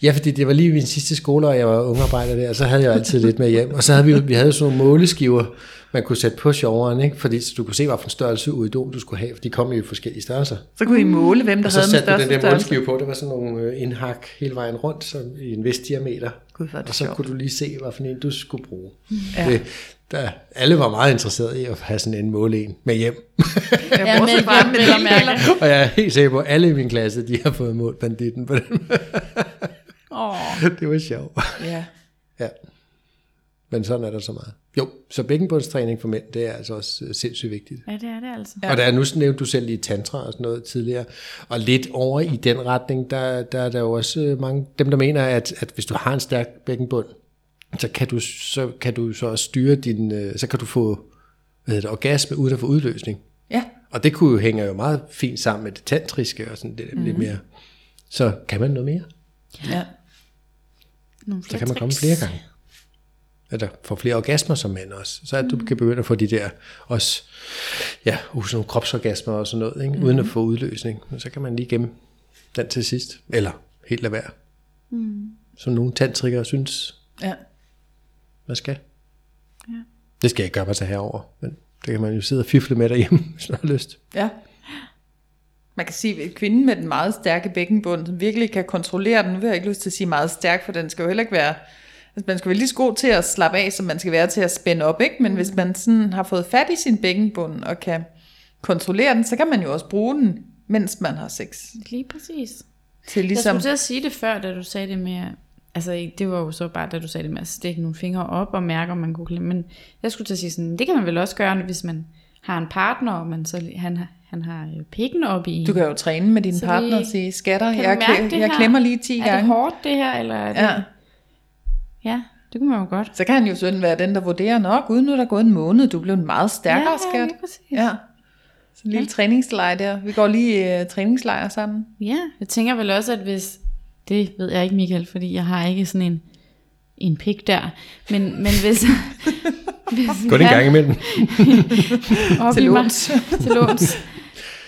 Ja, fordi det var lige min sidste skole, og jeg var ungarbejder der, og så havde jeg altid lidt med hjem. Og så havde vi, vi havde sådan nogle måleskiver, man kunne sætte på sjoveren, ikke? Fordi så du kunne se, hvad for en størrelse uridom du skulle have, for de kom jo i forskellige størrelser. Så kunne I måle, hvem der Og så havde den satte du største den der måleskive på, det var sådan nogle øh, indhak hele vejen rundt, så i en vis diameter. Gud, det og så sjovt. kunne du lige se, hvad for en du skulle bruge. Ja. Det, der, alle var meget interesserede i at have sådan en måleen med hjem. Jeg Ja, med hjem, med og jeg er helt sikker på, at alle i min klasse, de har fået målt banditten på den. Åh, det var sjovt. Ja. Ja. Men sådan er der så meget. Jo, så bækkenbundstræning for mænd, det er altså også øh, sindssygt vigtigt. ja, det er det altså. Ja. Og der er nu nævnte du selv lige tantra og sådan noget tidligere, og lidt over i den retning, der, der er der jo også øh, mange, dem der mener, at, at hvis du har en stærk bækkenbund, så kan du så, kan du så også styre din, øh, så kan du få hvad hedder det, orgasme uden at få udløsning. Ja. Og det kunne jo hænge jo meget fint sammen med det tantriske og sådan det, mm. lidt mere. Så kan man noget mere, ja. Nogle så kan man komme tricks. flere gange. Eller får flere orgasmer som mand også, så at du kan begynde at få de der også, ja, uh, sådan nogle kropsorgasmer og sådan noget, ikke? Mm. uden at få udløsning. Men så kan man lige gemme den til sidst, eller helt lade være. Mm. Som nogle tantrikere synes, Ja. man skal. Ja. Det skal jeg ikke gøre mig til herover, men det kan man jo sidde og fifle med derhjemme, hvis man har lyst. Ja. Man kan sige, at kvinden med den meget stærke bækkenbund, som virkelig kan kontrollere den, nu vil jeg ikke lyst til at sige meget stærk, for den skal jo heller ikke være, altså man skal være lige så god til at slappe af, som man skal være til at spænde op, ikke? Men hvis man sådan har fået fat i sin bækkenbund og kan kontrollere den, så kan man jo også bruge den, mens man har sex. Lige præcis. Til Jeg ligesom, skulle til at sige det før, da du sagde det med, altså det var jo så bare, da du sagde det med at stikke nogle fingre op og mærke, om man kunne klemme, men jeg skulle til at sige sådan, det kan man vel også gøre, hvis man har en partner, og man så, han, har- han har øh, pikken op i. du kan jo træne med din Så partner og sige, skatter, Kan jeg, jeg her? klemmer lige 10 er det gange. hårdt det her, eller er det, Ja. Ja, det kunne man jo godt. Så kan han jo sådan være den, der vurderer nok, uden nu er der gået en måned, du er blevet meget stærkere, ja, skat. lige præcis. Ja. Så en lille ja. træningslejr der. Vi går lige uh, træningslejr sammen. Ja, jeg tænker vel også, at hvis, det ved jeg ikke Michael, fordi jeg har ikke sådan en, en pik der, men, men hvis, hvis Gå det en gang imellem. op Til låns. til låns.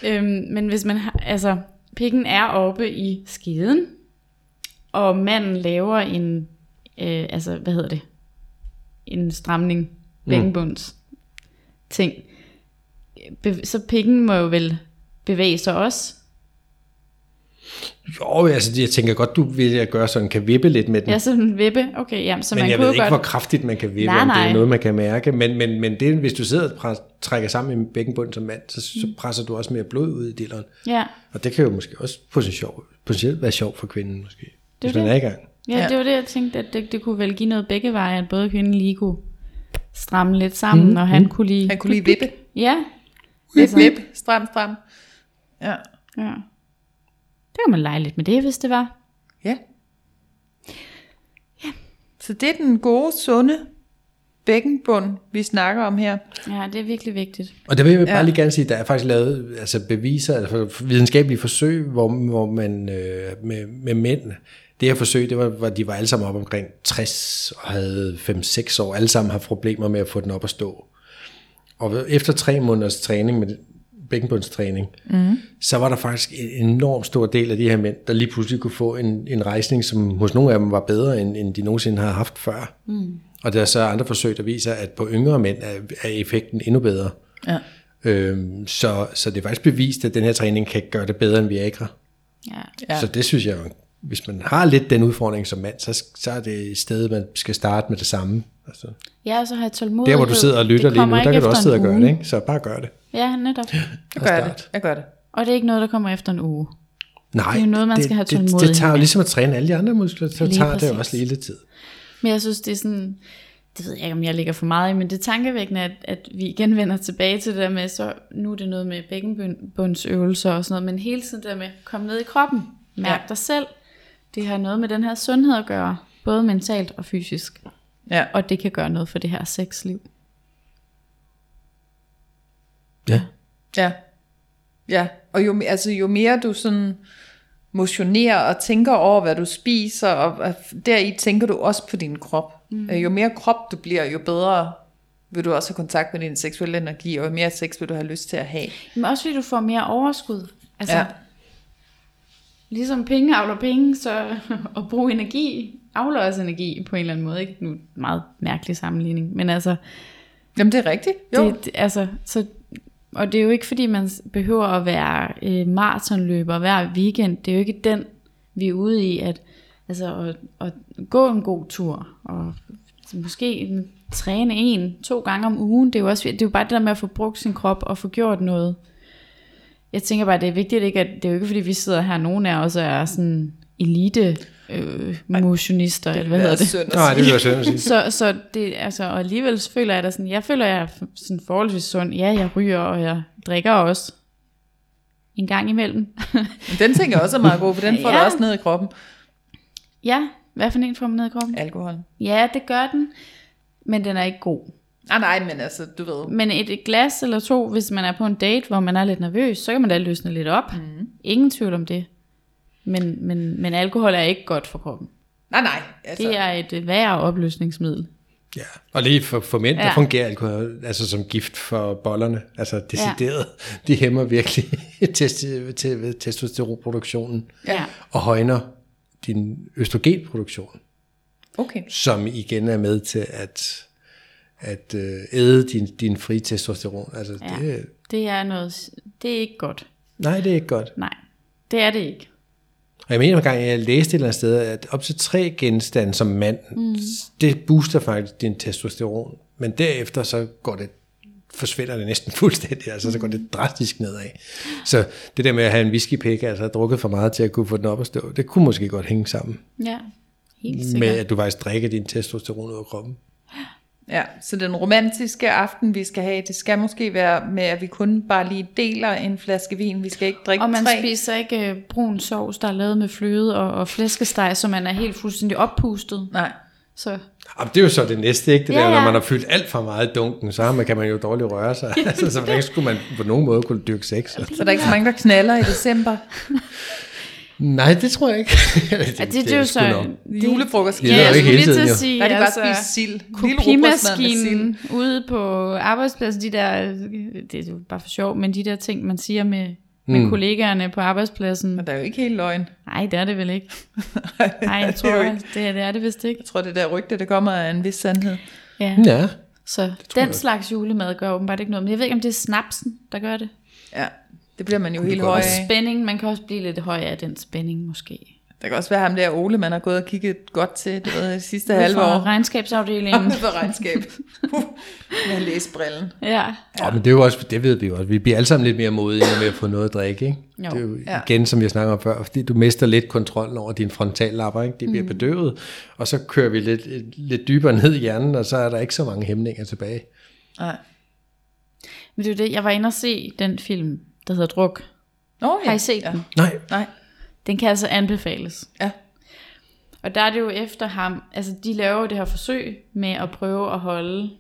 øhm, men hvis man har, altså, pikken er oppe i skiden, og manden laver en, øh, altså, hvad hedder det, en stramning, bækkenbunds ting, Be- så pikken må jo vel bevæge sig også. Jo, altså jeg tænker godt, du vil at gøre sådan, kan vippe lidt med den. Ja, sådan vippe. Okay, jamen, så men man jeg kunne ved ikke, godt... hvor kraftigt man kan vippe, Nej, om det er nej. noget, man kan mærke. Men, men, men det, hvis du sidder og pres- trækker sammen i bækkenbunden som mand, så, så presser du også mere blod ud i dilleren. Ja, Og det kan jo måske også potentielt, sjov, potentielt være sjovt for kvinden, måske. Hvis er man det. er i gang. Ja, Ja. det var det, jeg tænkte, at det, det kunne vel give noget begge veje, at både kvinden lige kunne stramme lidt sammen, mm, og han kunne lige... Han kunne lige vippe. Ja, Vip, vip. Stram, stram. Ja. ja. Det kan man lege lidt med det, hvis det var. Ja. Så det er den gode, sunde bækkenbund, vi snakker om her. Ja, det er virkelig vigtigt. Og det vil jeg bare Ja. lige gerne sige, der er faktisk lavet altså beviser, altså videnskabelige forsøg, hvor, hvor man øh, med, med mænd, det her forsøg, det var, hvor de var alle sammen op omkring 60 og havde 5-6 år, alle sammen har problemer med at få den op at stå. Og efter tre måneders træning med bækkenbundstræning, mm. så var der faktisk en enorm stor del af de her mænd, der lige pludselig kunne få en, en rejsning, som hos nogle af dem var bedre, end, end de nogensinde har haft før. Mm. Og der er så andre forsøg, der viser, at på yngre mænd er, er effekten endnu bedre. Ja. Øhm, så, så det er faktisk bevist, at den her træning kan gøre det bedre end Viagra. Ja. Ja. Så det synes jeg, jo, hvis man har lidt den udfordring som mand, så, så er det et sted, man skal starte med det samme. Altså, Ja, og så har jeg tålmodighed. der, hvor du sidder og lytter Det lige nu, der kan du også sidde og gøre uge. det, ikke? Så bare gør det. Ja, netop. Jeg Og gør det. Jeg gør det. Og det er ikke noget, der kommer efter en uge. Nej, Det er jo noget, man det, skal have det, det, det tager jo med. ligesom at træne alle de andre muskler, så Lige tager det præcis. også lige lidt tid. Men jeg synes, det er sådan, det ved jeg ikke, om jeg ligger for meget i, men det er tankevækkende, at, at vi igen vender tilbage til det der med, så nu er det noget med bækkenbundsøvelser og sådan noget, men hele tiden der med, kom ned i kroppen, mærk Ja. ja. dig selv. Det har noget med den her sundhed at gøre, både mentalt og fysisk. Ja. Og det kan gøre noget for det her sexliv. Ja. Ja. Ja, og jo, altså, jo mere du sådan motionerer og tænker over, hvad du spiser, og deri tænker du også på din krop. Mm. Jo mere krop du bliver, jo bedre vil du også have kontakt med din seksuelle energi, og jo mere sex vil du have lyst til at have. Men også fordi du får mere overskud. Altså, Ja. Ligesom penge avler penge, så at bruge energi avler også energi på en eller anden måde. Ikke? Nu meget mærkelig sammenligning, men altså, Jamen, det er rigtigt. Jo. Det, det, altså, så, og det er jo ikke fordi, man behøver at være øh, maratonløber hver weekend. Det er jo ikke den, vi er ude i, at, altså, at, at gå en god tur, og måske træne en, to gange om ugen. Det er jo, også, det er jo bare det der med at få brugt sin krop og få gjort noget. Jeg tænker bare, det er vigtigt, ikke, at det er jo ikke fordi, vi sidder her, nogen af os er sådan elite øh, motionister, eller hvad hedder det? Nej, det vil jeg synd at sige. Så, så det, altså, og alligevel føler jeg da sådan, jeg føler, jeg er sådan forholdsvis sund. Ja, jeg ryger, og jeg drikker også. En gang imellem. Men Den tænker jeg også er meget god, for den får ja. Ja. dig også ned i kroppen. ja, hvad for en får man ned i kroppen? Alkohol. Ja, det gør den, men den er ikke god. Nej, nej, men altså, du ved. Men et, et glas eller to, hvis man er på en date, hvor man er lidt nervøs, så kan man da løsne lidt op. Mm. Ingen tvivl om det. Men, men, men alkohol er ikke godt for kroppen. Nej, nej. Altså, Det er et øh, værre opløsningsmiddel. Ja, og lige for, for mænd, ja. der fungerer alkohol altså som gift for bollerne. Altså decideret. Ja. De hæmmer virkelig test, til, testosteronproduktionen Ja. og højner din østrogenproduktion, Okay. som igen er med til at, at øh, æde din, din frie testosteron. Altså, Ja. det, Det er noget, det er ikke godt. nej, det er ikke godt. Nej, det er det ikke. Og jeg mener en gang, jeg læste et eller andet sted, at op til tre genstande som mand, mm. det booster faktisk din testosteron. Men derefter så går det forsvinder det næsten fuldstændig, altså så går det drastisk nedad. Så det der med at have en whiskypæk, altså have drukket for meget til at kunne få den op at stå, det kunne måske godt hænge sammen Ja, helt med, sikkert. at du faktisk drikker din testosteron ud af kroppen. Ja, så den romantiske aften, vi skal have, det skal måske være med, at vi kun bare lige deler en flaske vin. Vi skal ikke drikke Og man tre. spiser ikke øh, brun sovs, der er lavet med fløde og, og flæskesteg, så man er helt fuldstændig oppustet. Nej. Så Jamen, det er jo så det næste, ikke? Det Ja, der, når ja. man har fyldt alt for meget i dunken, så man, kan man jo dårligt røre sig. altså, så hvordan skulle man på nogen måde kunne dyrke sex? Så der er ikke så mange, der knaller i december. Nej, det tror jeg ikke. det, ja, det, det, er jo så... Det, Julefrokost. Ja, ja, det er jeg skulle lige til at sige, Der kan de bare altså, spise sild. Kopimaskinen ude på arbejdspladsen, de der, det er jo bare for sjov, men de der ting, man siger med, med Mm. kollegaerne på arbejdspladsen, Men der er jo ikke helt løgn. nej, det er det vel ikke. Nej, jeg Det er tror, ikke- det, det er det vist ikke. Jeg tror, det der rygte, det kommer af en vis sandhed. Ja. Ja, Så den slags julemad gør åbenbart ikke noget. Men jeg ved ikke, om det er snapsen, der gør det. Ja, det bliver man jo helt det høj af. spænding, man kan også blive lidt høj af den spænding måske. Der kan også være ham der Ole, man har gået og kigget godt til det, ved, det sidste halve fra år. regnskabsafdelingen. Ude for regnskab. Med læsebrillen. ja. ja. Oh, men det er jo også, det ved vi jo også. Vi bliver alle sammen lidt mere modige, når vi har fået noget at drikke, ikke? Jo. Det er jo Ja. igen, som jeg snakker om før, fordi du mister lidt kontrollen over dine frontallapper, ikke? De bliver mm. bedøvet, og så kører vi lidt, lidt dybere ned i hjernen, og så er der ikke så mange hæmninger tilbage. Nej. Men det er jo det, jeg var inde og se den film, der hedder Druk. Nå, ja. Har I set ja. den? Nej, Nej. Den kan altså anbefales. Ja. Og der er det jo efter ham, altså de laver jo det her forsøg med at prøve at holde,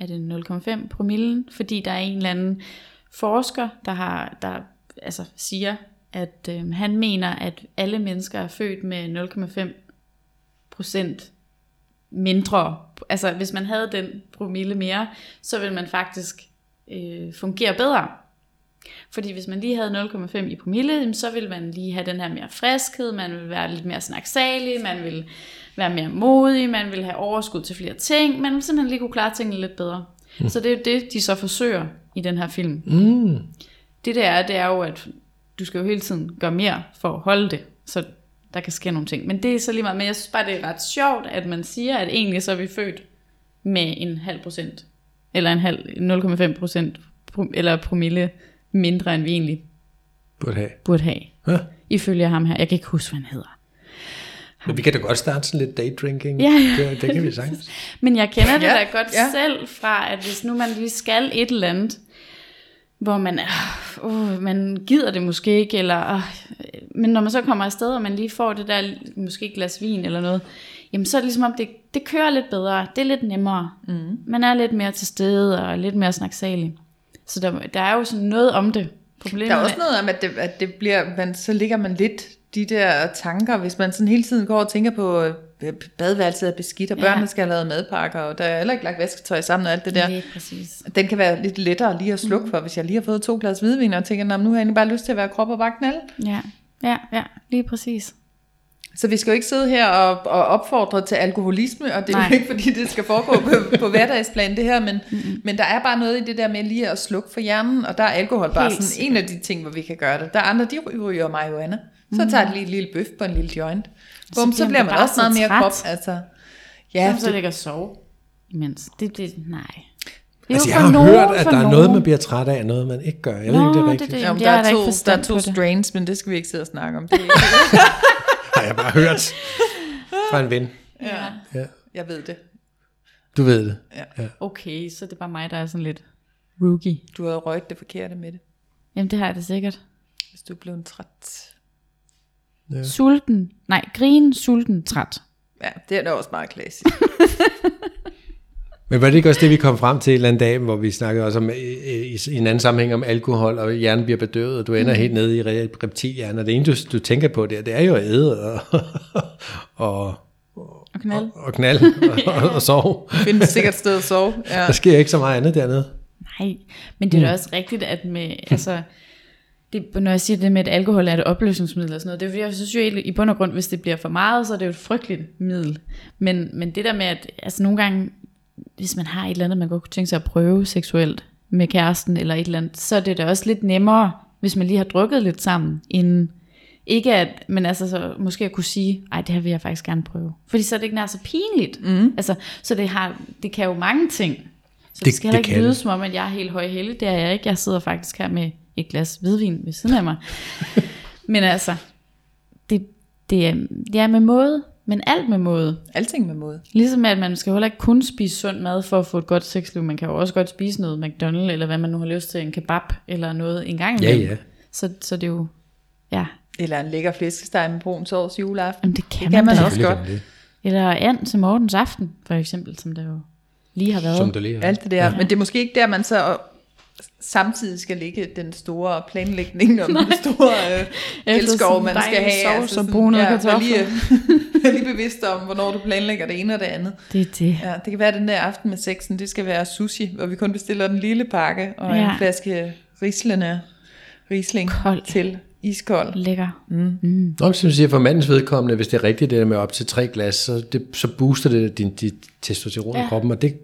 er det 0,5 promillen, fordi der er en eller anden forsker, der, har, der altså siger, at øh, han mener, at alle mennesker er født med 0,5 procent mindre. Altså hvis man havde den promille mere, så ville man faktisk øh, fungere bedre. Fordi hvis man lige havde 0,5 i promille, så ville man lige have den her mere friskhed, man ville være lidt mere snaksalig, man ville være mere modig, man ville have overskud til flere ting, man ville simpelthen lige kunne klare tingene lidt bedre. Mm. Så det er jo det, de så forsøger i den her film. mm. Det der er, det er jo, at du skal jo hele tiden gøre mere for at holde det, så der kan ske nogle ting. Men det er så lige meget, men jeg synes bare, det er ret sjovt, at man siger, at egentlig så er vi født med en halv procent, eller en halv, 0,5 procent, eller promille mindre, end vi egentlig burde have. burde have. Ja. Ifølge ham her. Jeg kan ikke huske, hvad han hedder. Men vi kan da godt starte sådan lidt daydrinking. Ja, ja. Det, det kan vi sagtens. Men jeg kender det Ja, da godt ja. selv fra, at hvis nu man lige skal et eller andet, hvor man, øh, uh, man gider det måske ikke, eller, uh, men når man så kommer afsted, og man lige får det der, måske et glas vin eller noget, jamen så er det ligesom om, det, det kører lidt bedre, det er lidt nemmere. Mm. Man er lidt mere til stede, og lidt mere snaksalig. Så der, der er jo sådan noget om det. Problemet Der er også noget om, at det, at det bliver, man, så ligger man lidt de der tanker, hvis man sådan hele tiden går og tænker på, øh, badeværelset er beskidt, og Ja. børnene skal have lavet madpakker, og der er heller ikke lagt vasketøj sammen og alt det der. Lige præcis. Den kan være lidt lettere lige at slukke for, hvis jeg lige har fået to glas hvidvin, og tænker, "Nå, men nu har jeg egentlig bare lyst til at være krop og bare knalde. Ja, ja, ja, lige præcis. Så vi skal jo ikke sidde her og, og opfordre til alkoholisme, og det er Nej. jo ikke, fordi det skal foregå på, på hverdagsplan, det her, men, mm-hmm. men der er bare noget i det der med lige at slukke for hjernen, og der er alkohol bare Helt sådan en af de ting, hvor vi kan gøre det. Der er andre, de ryger marihuana. Så tager de lige et lille bøf på en lille joint. Bum, så, så bliver man bare også meget så mere træt. krop. Altså, Ja, så det, ligger og sove imens. Det, det, nej. Det er Altså, jo jeg har nogen, hørt, at der er noget, man bliver træt af, og noget, man ikke gør. Jeg ved Nå, ikke, om det er det er rigtigt. det. jamen, jeg der, er ikke to, der er to det. strains, men det skal vi ikke sidde og snakke om. Det er ikke, Har jeg bare hørt fra en ven. ja, Ja. jeg ved det. Du ved det. Okay, så det er bare mig, der er sådan lidt rookie. Du har røget det forkerte med det, Jamen, det har jeg da sikkert. hvis du er blevet træt. Ja. Sulten. Nej, grin, sulten, træt. Ja, det er da også meget klassisk. Men var det ikke også det, vi kom frem til en eller anden dag, hvor vi snakkede også om, i, i, i en anden sammenhæng om alkohol, og hjernen bliver bedøvet, og du ender mm. helt nede i re- reptilhjernen, og det ene, du, du tænker på der, det er jo at æde, og, og, Og Og knald. og knald og, og, og sove. Finde et sikkert sted at sove. Ja. Der sker ikke så meget andet dernede. Nej, men det er da også rigtigt, at med, altså, det, når jeg siger det med, at alkohol er et opløsningsmiddel og sådan noget, det er fordi, jeg synes jo egentlig, i bund og grund, hvis det bliver for meget, så er det jo et frygteligt middel. Men, men det der med, at altså nogle gange, hvis man har et eller andet, man godt kunne tænke sig at prøve seksuelt med kæresten eller et eller andet, så er det da også lidt nemmere, hvis man lige har drukket lidt sammen, inden ikke at, men altså så måske at kunne sige, ej det her vil jeg faktisk gerne prøve. Fordi så er det ikke nær så pinligt. Mm. Altså, så det, har, det kan jo mange ting. Så det, det skal heller ikke lyde som om, at jeg er helt højhellig. Det er jeg ikke. Jeg sidder faktisk her med et glas hvidvin ved siden af mig. men altså, det, det, er, det er med måde, men alt med måde. Alting med måde. Ligesom at man skal heller ikke kun spise sund mad for at få et godt sexliv. Man kan jo også godt spise noget McDonald's, eller hvad man nu har lyst til, en kebab, eller noget en gang Ja, imellem. ja. Så, så det er jo, ja, Eller en lækker flæskesteg med brun sovs juleaften. Jamen, det kan, Det kan man da. også godt. det. Eller and til morgens aften, for eksempel, som der jo lige har været. Som der lige er. Alt det der. Ja. Men det er måske ikke der, man så samtidig skal ligge den store planlægning om den store øh, elskov, sådan man skal have. sovs og brunede vær kartofler. lige, vær lige bevidst om, hvornår du planlægger det ene og det andet. Det er det. Ja, det kan være, at den der aften med sexen, det skal være sushi, hvor vi kun bestiller den lille pakke og ja. Ja. en flaske rislende Riesling Kold. til iskold. Lækker. Nå, som du siger, for mandens vedkommende, hvis det er rigtigt det der med op til tre glas, så, det, så booster det din, dit testosteron ja. i Ja. kroppen, og det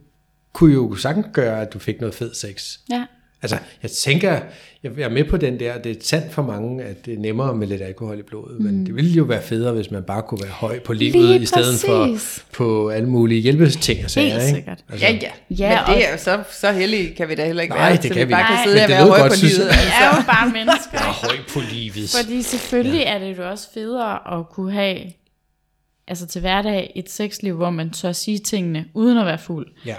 kunne jo sagtens gøre, at du fik noget fed sex. Ja. Altså, jeg tænker, jeg er med på den der, det er sandt for mange, at det er nemmere med lidt alkohol i blodet, mm. men det ville jo være federe, hvis man bare kunne være høj på livet, Lige i stedet præcis. for på alle mulige hjælpeting og sager, Helt ikke? sikkert. Altså, Ja, ja. Ja, Men det er jo så, så heldige kan vi da heller ikke Nej, være, det så kan vi bare kan ikke. sidde og det være høje godt, på synes livet. jeg. Vi er jo bare mennesker. er høj på livet. Fordi selvfølgelig er det jo også federe at kunne have, altså til hverdag, et sexliv, hvor man tør sige tingene, uden at være fuld. Ja.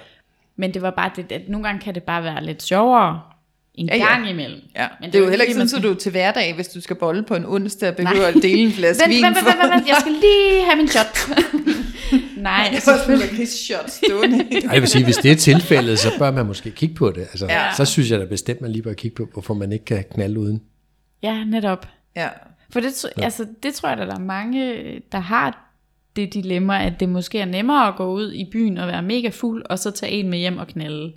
Men det var bare det, at nogle gange kan det bare være lidt sjovere en Ja, ja, ja. gang imellem. Ja, Men det er jo heller ikke sådan, at skal- du til hverdag, hvis du skal bolle på en onsdag, behøver at dele en flaske Vent, vin vent, vent, vent, vent, jeg skal lige have min shot. Nej, Det var sådan en shot stående. Ej, jeg vil sige, hvis det er tilfældet, så bør man måske kigge på det. Altså, Ja. ja. Så synes jeg da bestemt, man lige bør kigge på, hvorfor man ikke kan knalde uden. ja, netop. ja. For det, tr- altså, det tror jeg, at der er mange, der har det dilemma, at det måske er nemmere at gå ud i byen og være mega fuld, og så tage en med hjem og knalde.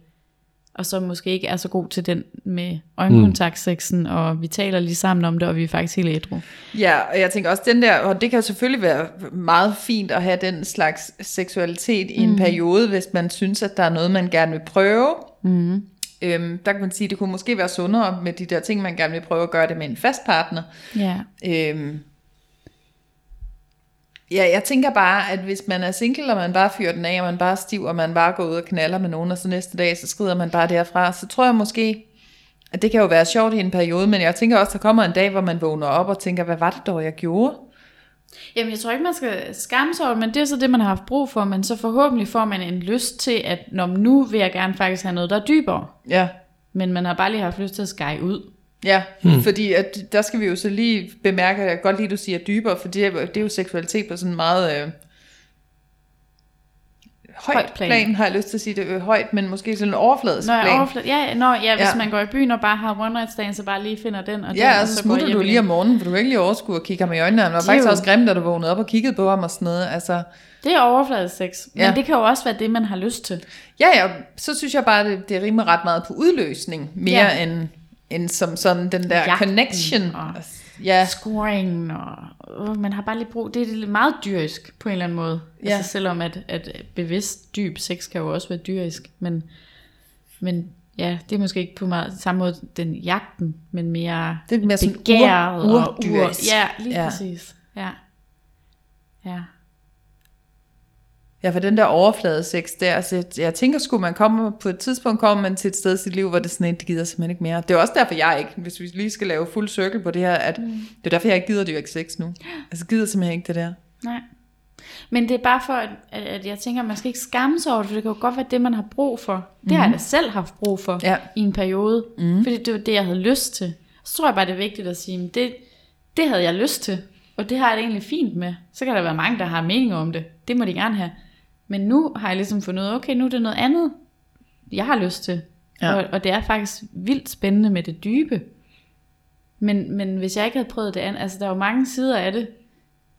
Og så måske ikke er så god til den med øjenkontaktsexen, og vi taler lige sammen om det, og vi er faktisk helt ædru. Ja, og jeg tænker også, den der, og det kan selvfølgelig være meget fint at have den slags seksualitet i en periode, hvis man synes, at der er noget, man gerne vil prøve. Mm. Øhm, der kan man sige, at det kunne måske være sundere med de der ting, man gerne vil prøve at gøre det med en fast partner. Ja. Øhm, ja, jeg tænker bare, at hvis man er single, og man bare fyrer den af, og man bare er stiv, og man bare går ud og knaller med nogen, og så næste dag, så skrider man bare derfra, så tror jeg måske, at det kan jo være sjovt i en periode, men jeg tænker også, der kommer en dag, hvor man vågner op og tænker, hvad var det dog, jeg gjorde? Jamen, jeg tror ikke, man skal skamme sig over men det er så det, man har haft brug for, men så forhåbentlig får man en lyst til, at når nu vil jeg gerne faktisk have noget, der er dybere. Ja, Men man har bare lige haft lyst til at skære ud. ja hmm. fordi at, der skal vi jo så lige bemærke, at jeg godt lide, at du siger dybere, for det er, det er jo seksualitet på sådan en meget... Øh, højt, Højt plan. plan. har jeg lyst til at sige det øh, højt, men måske sådan en overfladisk Når jeg plan. overflad... ja, når, ja, hvis Ja. ja. man går i byen og bare har one night stand, så bare lige finder den og den, Ja, og og så går smutter du lige om morgenen, for du kan ikke lige overskue at kigge ham i øjnene. Han var Det er faktisk jo- også grim, da du vågnede op og kiggede på ham og sådan noget. Altså, Det er overfladisk sex, men Ja. det kan jo også være det, man har lyst til. ja, ja, så synes jeg bare, det, det rimer ret meget på udløsning, mere Ja. ja. end, end som sådan den der Jagten connection. og- Ja, Scoring, og øh, man har bare lige brug... Det er lidt meget dyrisk på en eller anden måde. Ja. Altså selvom at, at bevidst dyb sex kan jo også være dyrisk, men, men ja, det er måske ikke på meget, samme måde den jagten, men mere Det er mere sådan begæret ur- og ur. Ja, lige ja. præcis. Ja. Ja. Ja, for den der overflade sex der, altså, jeg, jeg tænker sgu, man kommer på et tidspunkt kommer man til et sted i sit liv, hvor det sådan, et, det gider simpelthen ikke mere. Det er også derfor, jeg ikke, hvis vi lige skal lave fuld cirkel på det her, at mm. det er derfor, jeg ikke gider dyrke sex nu. Altså, gider simpelthen ikke det der. Nej. Men det er bare for, at, at jeg tænker, at man skal ikke skamme sig over det, for det kan jo godt være det, man har brug for. Det mm. har jeg da selv haft brug for Ja. i en periode, mm. fordi det var det, jeg havde lyst til. Så tror jeg bare, det er vigtigt at sige, men det, det havde jeg lyst til, og det har jeg det egentlig fint med. Så kan der være mange, der har meninger om det. Det må de gerne have. Men nu har jeg ligesom fundet ud af, okay, nu er det noget andet, jeg har lyst til. Ja. Og, og det er faktisk vildt spændende med det dybe. Men, men hvis jeg ikke havde prøvet det andet, altså der er jo mange sider af det,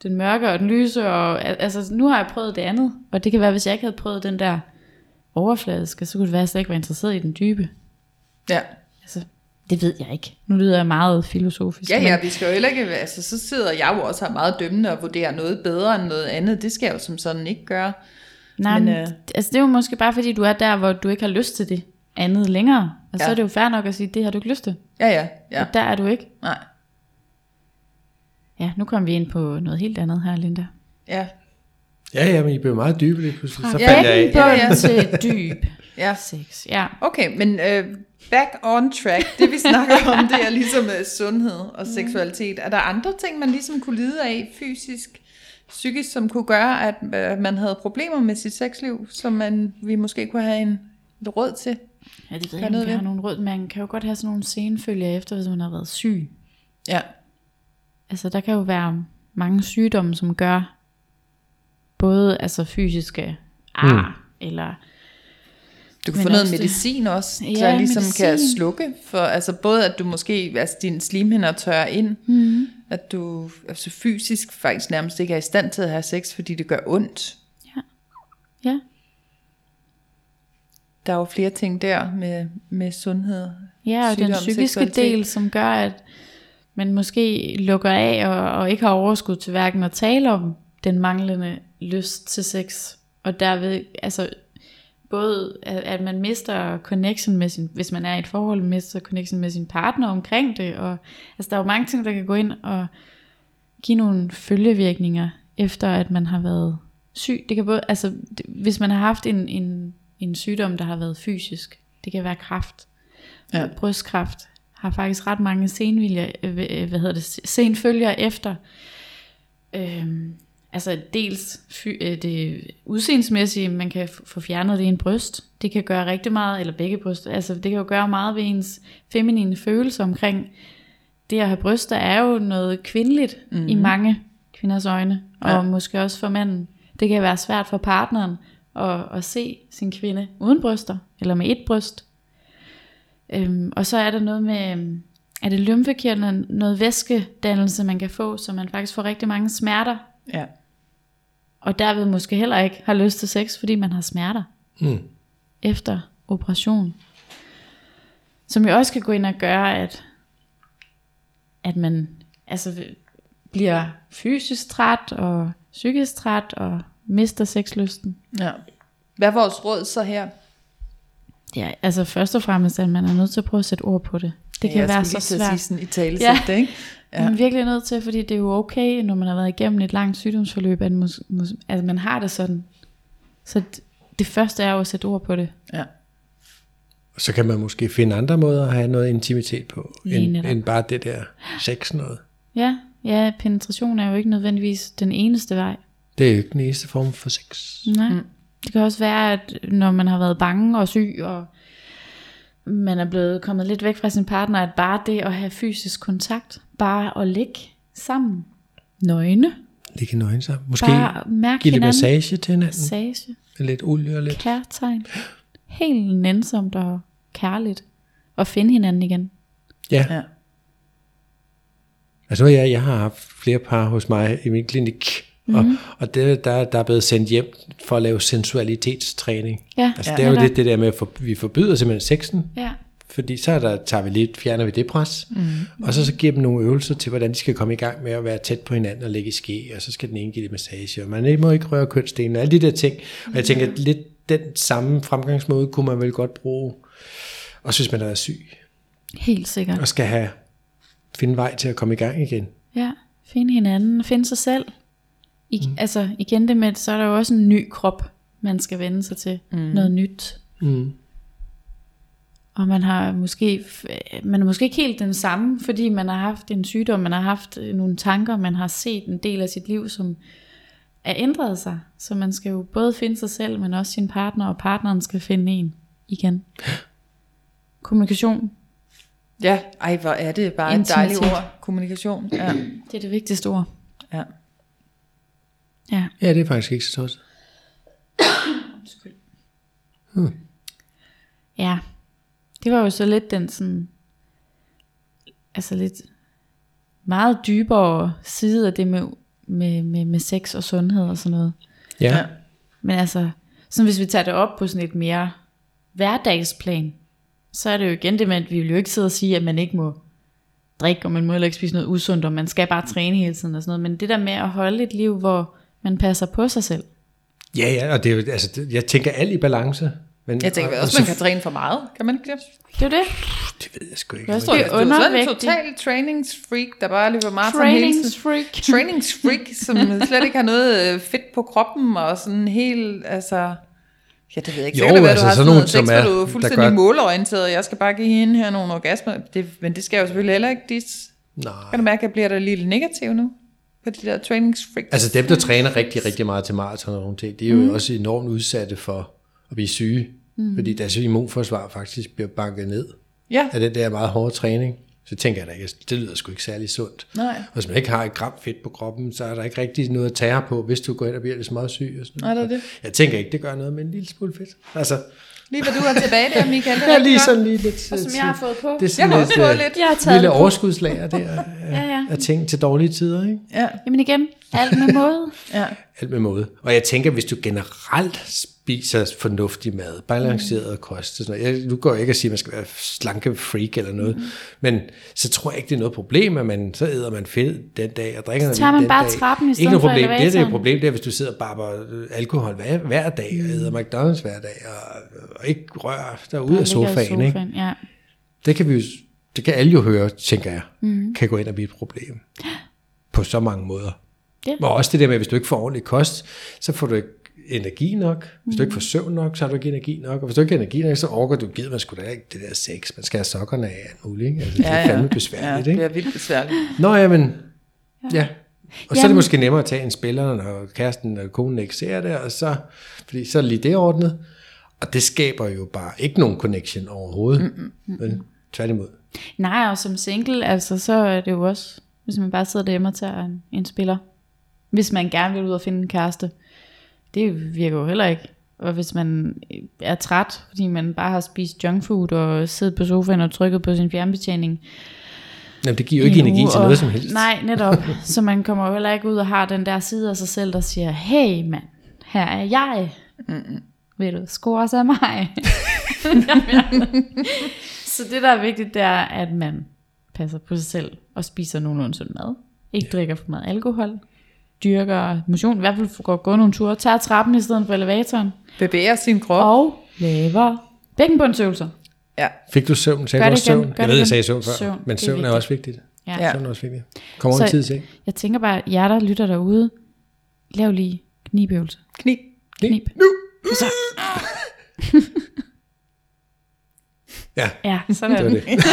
den mørke og den lyse, og al- altså nu har jeg prøvet det andet, og det kan være, hvis jeg ikke havde prøvet den der overfladiske, så kunne det være, at jeg slet ikke var interesseret i den dybe. Ja. Altså, det ved jeg ikke. Nu lyder jeg meget filosofisk. Ja, ja, vi skal jo heller ikke, altså så sidder jeg jo også her meget dømmende og vurderer noget bedre end noget andet. Det skal jeg jo som sådan ikke gøre. Nej, Men, men, øh, altså det er jo måske bare fordi, du er der, hvor du ikke har lyst til det andet længere. Og ja. så er det jo fair nok at sige, det har du ikke lyst til. Ja, ja, Ja. Og der er du ikke. Nej. Ja, nu kommer vi ind på noget helt andet her, Linda. Ja, Ja, ja, men I blev meget dybe lige pludselig. Så Ja, faldt jeg af. Ja, ja. til dyb ja. sex. Ja. Okay, men øh, back on track. Det vi snakker om, det er ligesom øh, sundhed og seksualitet. Er der andre ting, man ligesom kunne lide af fysisk, psykisk, som kunne gøre, at øh, man havde problemer med sit sexliv, som man, vi måske kunne have en et råd til? Ja, det ved Kan jeg ikke, har nogle råd. Man kan jo godt have sådan nogle senfølger efter, hvis man har været syg. Ja. Altså, der kan jo være mange sygdomme, som gør både altså fysiske ar, mm. eller Du kan Men få noget medicin også, Ja, der ligesom medicin. kan slukke for, altså både at du måske, altså dine slimhinder tørrer ind, mm. At du altså fysisk faktisk nærmest ikke er i stand til at have sex, fordi det gør ondt. ja, Der er jo flere ting der med, med sundhed. Ja, og den Sygdom, psykiske seksualitet. del, som gør, at man måske lukker af og, og ikke har overskud til hverken at tale om den manglende lyst til sex. Og derved, altså både at, at man mister connection med sin, hvis man er i et forhold, mister connection med sin partner omkring det. Og, altså der er jo mange ting, der kan gå ind og give nogle følgevirkninger, efter at man har været syg. Det kan både, altså det- hvis man har haft en, en, en sygdom, der har været fysisk, det kan være kræft, Ja. brystkræft, har faktisk ret mange senviljer, øh, hvad hedder det, senfølger efter. Øhm, altså dels øh, det udseendsmæssige, man kan få fjernet det i en bryst. Det kan gøre rigtig meget, eller begge bryst. Altså det kan jo gøre meget ved ens feminine følelser omkring det at have bryster er jo noget kvindeligt mm-hmm. i mange kvinders øjne, og Ja. måske også for manden. Det kan være svært for partneren at, at se sin kvinde uden bryster, eller med et bryst. Øhm, og så er der noget med, er det lymfekirtlen, noget væskedannelse, man kan få, så man faktisk får rigtig mange smerter, Ja. Og derved måske heller ikke har lyst til sex, fordi man har smerter Mm. efter operation. Som jo også kan gå ind og gøre, at, at man altså, bliver fysisk træt og psykisk træt og mister sexlysten. ja. Hvad er vores råd så her? Ja, altså først og fremmest, at man er nødt til at prøve at sætte ord på det. Det kan jeg være skulle så lige til at svært. sige sådan i tale Ja. det, ikke? Ja. Man er virkelig nødt til, fordi det er jo okay, når man har været igennem et langt sygdomsforløb, at, mus, mus, at man har det sådan. Så det, første er jo at sætte ord på det. Ja. Og så kan man måske finde andre måder at have noget intimitet på, end, end bare det der sex noget. Ja, ja, penetration er jo ikke nødvendigvis den eneste vej. Det er jo ikke den eneste form for sex. Nej. Mm. Det kan også være, at når man har været bange og syg, og man er blevet kommet lidt væk fra sin partner, at bare det at have fysisk kontakt, bare at ligge sammen, nøgne, Ligge nøgen sammen. Måske bare mærke give lidt hinanden, massage til hinanden. massage, lidt olie og lidt. kærtegn, helt nænsomt og kærligt, og finde hinanden igen. Ja. Ja. Altså jeg, jeg har haft flere par hos mig i min klinik, mm. og, og det, der, der er blevet sendt hjem for at lave sensualitetstræning. Ja, Altså ja. det er jo lidt det der med, at for, vi forbyder simpelthen sexen, Ja, fordi så er der, tager vi lidt, fjerner vi det pres, mm. og så, så giver dem nogle øvelser til, hvordan de skal komme i gang med at være tæt på hinanden og ligge i ske, og så skal den ene give det massage, og man må ikke røre kønsdelen, og alle de der ting. Og jeg tænker, at lidt den samme fremgangsmåde kunne man vel godt bruge, også hvis man er syg, helt sikkert. og skal have finde vej til at komme i gang igen. Ja, finde hinanden, finde sig selv. I, mm. Altså igen det med, så er der jo også en ny krop, man skal vende sig til. Mm. Noget nyt. Mm. Og man har måske, man er måske ikke helt den samme, fordi man har haft en sygdom, man har haft øh, nogle tanker, man har set en del af sit liv, som er ændret sig. Så man skal jo både finde sig selv, men også sin partner, og partneren skal finde en igen. Kommunikation, Ja, ej, hvor er det bare et dejligt Intimitet. ord. Kommunikation. Ja. det er det vigtigste ord. ja. Ja. Ja, det er faktisk ikke så tosset. Ja, det var jo så lidt den sådan, altså lidt meget dybere side af det med, med, med, med sex og sundhed og sådan noget. Ja. Ja. Men altså, så hvis vi tager det op på sådan et mere hverdagsplan, så er det jo igen det med, at vi vil jo ikke sidde og sige, at man ikke må drikke, og man må heller ikke spise noget usundt, og man skal bare træne hele tiden og sådan noget. Men det der med at holde et liv, hvor man passer på sig selv. Ja, ja, og det er jo, altså, jeg tænker alt i balance. Men, Jeg tænker og, også, og man kan træne for meget. Kan man ikke det? Det er det. Det ved jeg sgu ikke. Jeg Tror Det du er sådan en total trainingsfreak, der bare løber maraton hele tiden. Trainingsfreak. Trainingsfreak, som slet ikke har noget øh, fedt på kroppen, og sådan helt, altså... Ja, det ved jeg ikke. Jo, være, altså du har sådan nogen, sex, som er- du er fuldstændig gør- målorienteret, og jeg skal bare give hende her nogle orgasmer. Det, men det skal jeg jo selvfølgelig heller ikke. De, Nej. kan du mærke, at jeg bliver der lidt negativ nu? På de der trainingsfreaks. Altså dem, der træner rigtig, rigtig meget til maraton og nogle ting, de er jo mm. også enormt udsatte for at blive syge. Mm. Fordi deres immunforsvar faktisk bliver banket ned ja, af den der meget hårde træning. Så tænker jeg da ikke, det lyder sgu ikke særlig sundt. nej. Og Hvis man ikke har et gram fedt på kroppen, så er der ikke rigtig noget at tære på, hvis du går ind og bliver lidt småsyg. Og sådan Nej, det er det. Jeg tænker ikke, det gør noget med en lille smule fedt. Altså, Lige hvad du har tilbage der, Michael. Det er jeg rigtig lige sådan lige lidt... Og som jeg har fået på. Det er Jeg sådan har også lidt, fået øh, lidt. Jeg har taget lille overskudslager der af, Ja, ja. af ting til dårlige tider, ikke? Ja, Jamen igen, alt med måde. ja. Alt med måde. Og jeg tænker, hvis du generelt spiser fornuftig mad, balanceret kost, og sådan noget. Jeg, nu går jeg ikke at sige, at man skal være slanke freak eller noget, mm. men så tror jeg ikke, det er noget problem, at man, så æder man fedt den dag, og drikker noget tager man den bare dag. trappen i stedet ikke noget for problem. Det, det er et problem, det er, hvis du sidder bare på øh, alkohol hver, hver dag, og æder McDonald's hver dag, og, og ikke rører dig ud af i sofaen. Ikke? Ja. Det kan vi jo, det kan alle jo høre, tænker jeg, mm. kan gå ind og blive et problem. På så mange måder. Ja. Og også det der med, at hvis du ikke får ordentlig kost, så får du ikke energi nok. Hvis du ikke får søvn nok, så har du ikke energi nok. Og hvis du ikke har energi nok, så overgår du givet, man skulle da ikke det der sex. Man skal have sokkerne af alt muligt. Ikke? Altså, det er fandme ja, besværligt. det ikke? bliver vildt besværligt. Nå ja, men... Ja. Og så er det Jamen- måske nemmere at tage en spiller, når kæresten og konen ikke ser det, og så, fordi så er lige det ordnet. Og det skaber jo bare ikke nogen connection overhovedet. Mm, mm, men tværtimod. Nej, og som single, altså, så er det jo også, hvis man bare sidder derhjemme og tager en, en spiller. Hvis man gerne vil ud og finde en kæreste. Det virker jo heller ikke. Og hvis man er træt, fordi man bare har spist junkfood og siddet på sofaen og trykket på sin fjernbetjening. Jamen, det giver jo ikke en energi uge, til og- noget som helst. Nej, netop. så man kommer jo heller ikke ud og har den der side af sig selv, der siger, hey mand, her er jeg. Mm-mm. Vil du score sig af mig? så det, der er vigtigt, det er, at man passer på sig selv og spiser nogenlunde sund mad. Ikke drikker for meget alkohol. Dyrker motion. I hvert fald går gå nogle ture. Tager trappen i stedet for elevatoren. Bevæger sin krop. Og laver bækkenbundsøvelser. Ja, Fik du søvn? Sagde Gør du også søvn? Gør Jeg ved, jeg sagde søvn før, Søvn, men er søvn er vigtigt. også vigtigt. Ja. Ja. Søvn er også vigtigt. Kommer over tid til. Jeg tænker bare, jer der lytter derude, lav lige knibøvelser. knib. Knib. Nu! Så, Ja, ja, sådan det var det. det.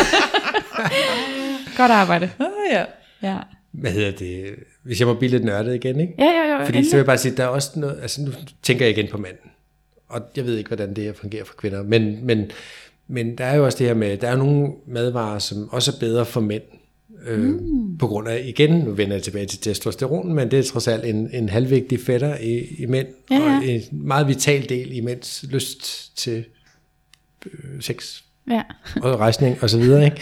Godt arbejde. Ah, ja. Ja. Hvad hedder det? Hvis jeg må blive lidt nørdet igen, ikke? Ja, ja, ja. Fordi så vil jeg bare sige, der er også noget, altså nu tænker jeg igen på manden, og jeg ved ikke, hvordan det her fungerer for kvinder, men, men, men der er jo også det her med, der er nogle madvarer, som også er bedre for mænd, øh, mm. på grund af, igen, nu vender jeg tilbage til testosteron, men det er trods alt en, en halvvigtig fætter i, i mænd, Ja, ja. og en meget vital del i mænds lyst til øh, sex Ja. og rejsning og så videre, ikke?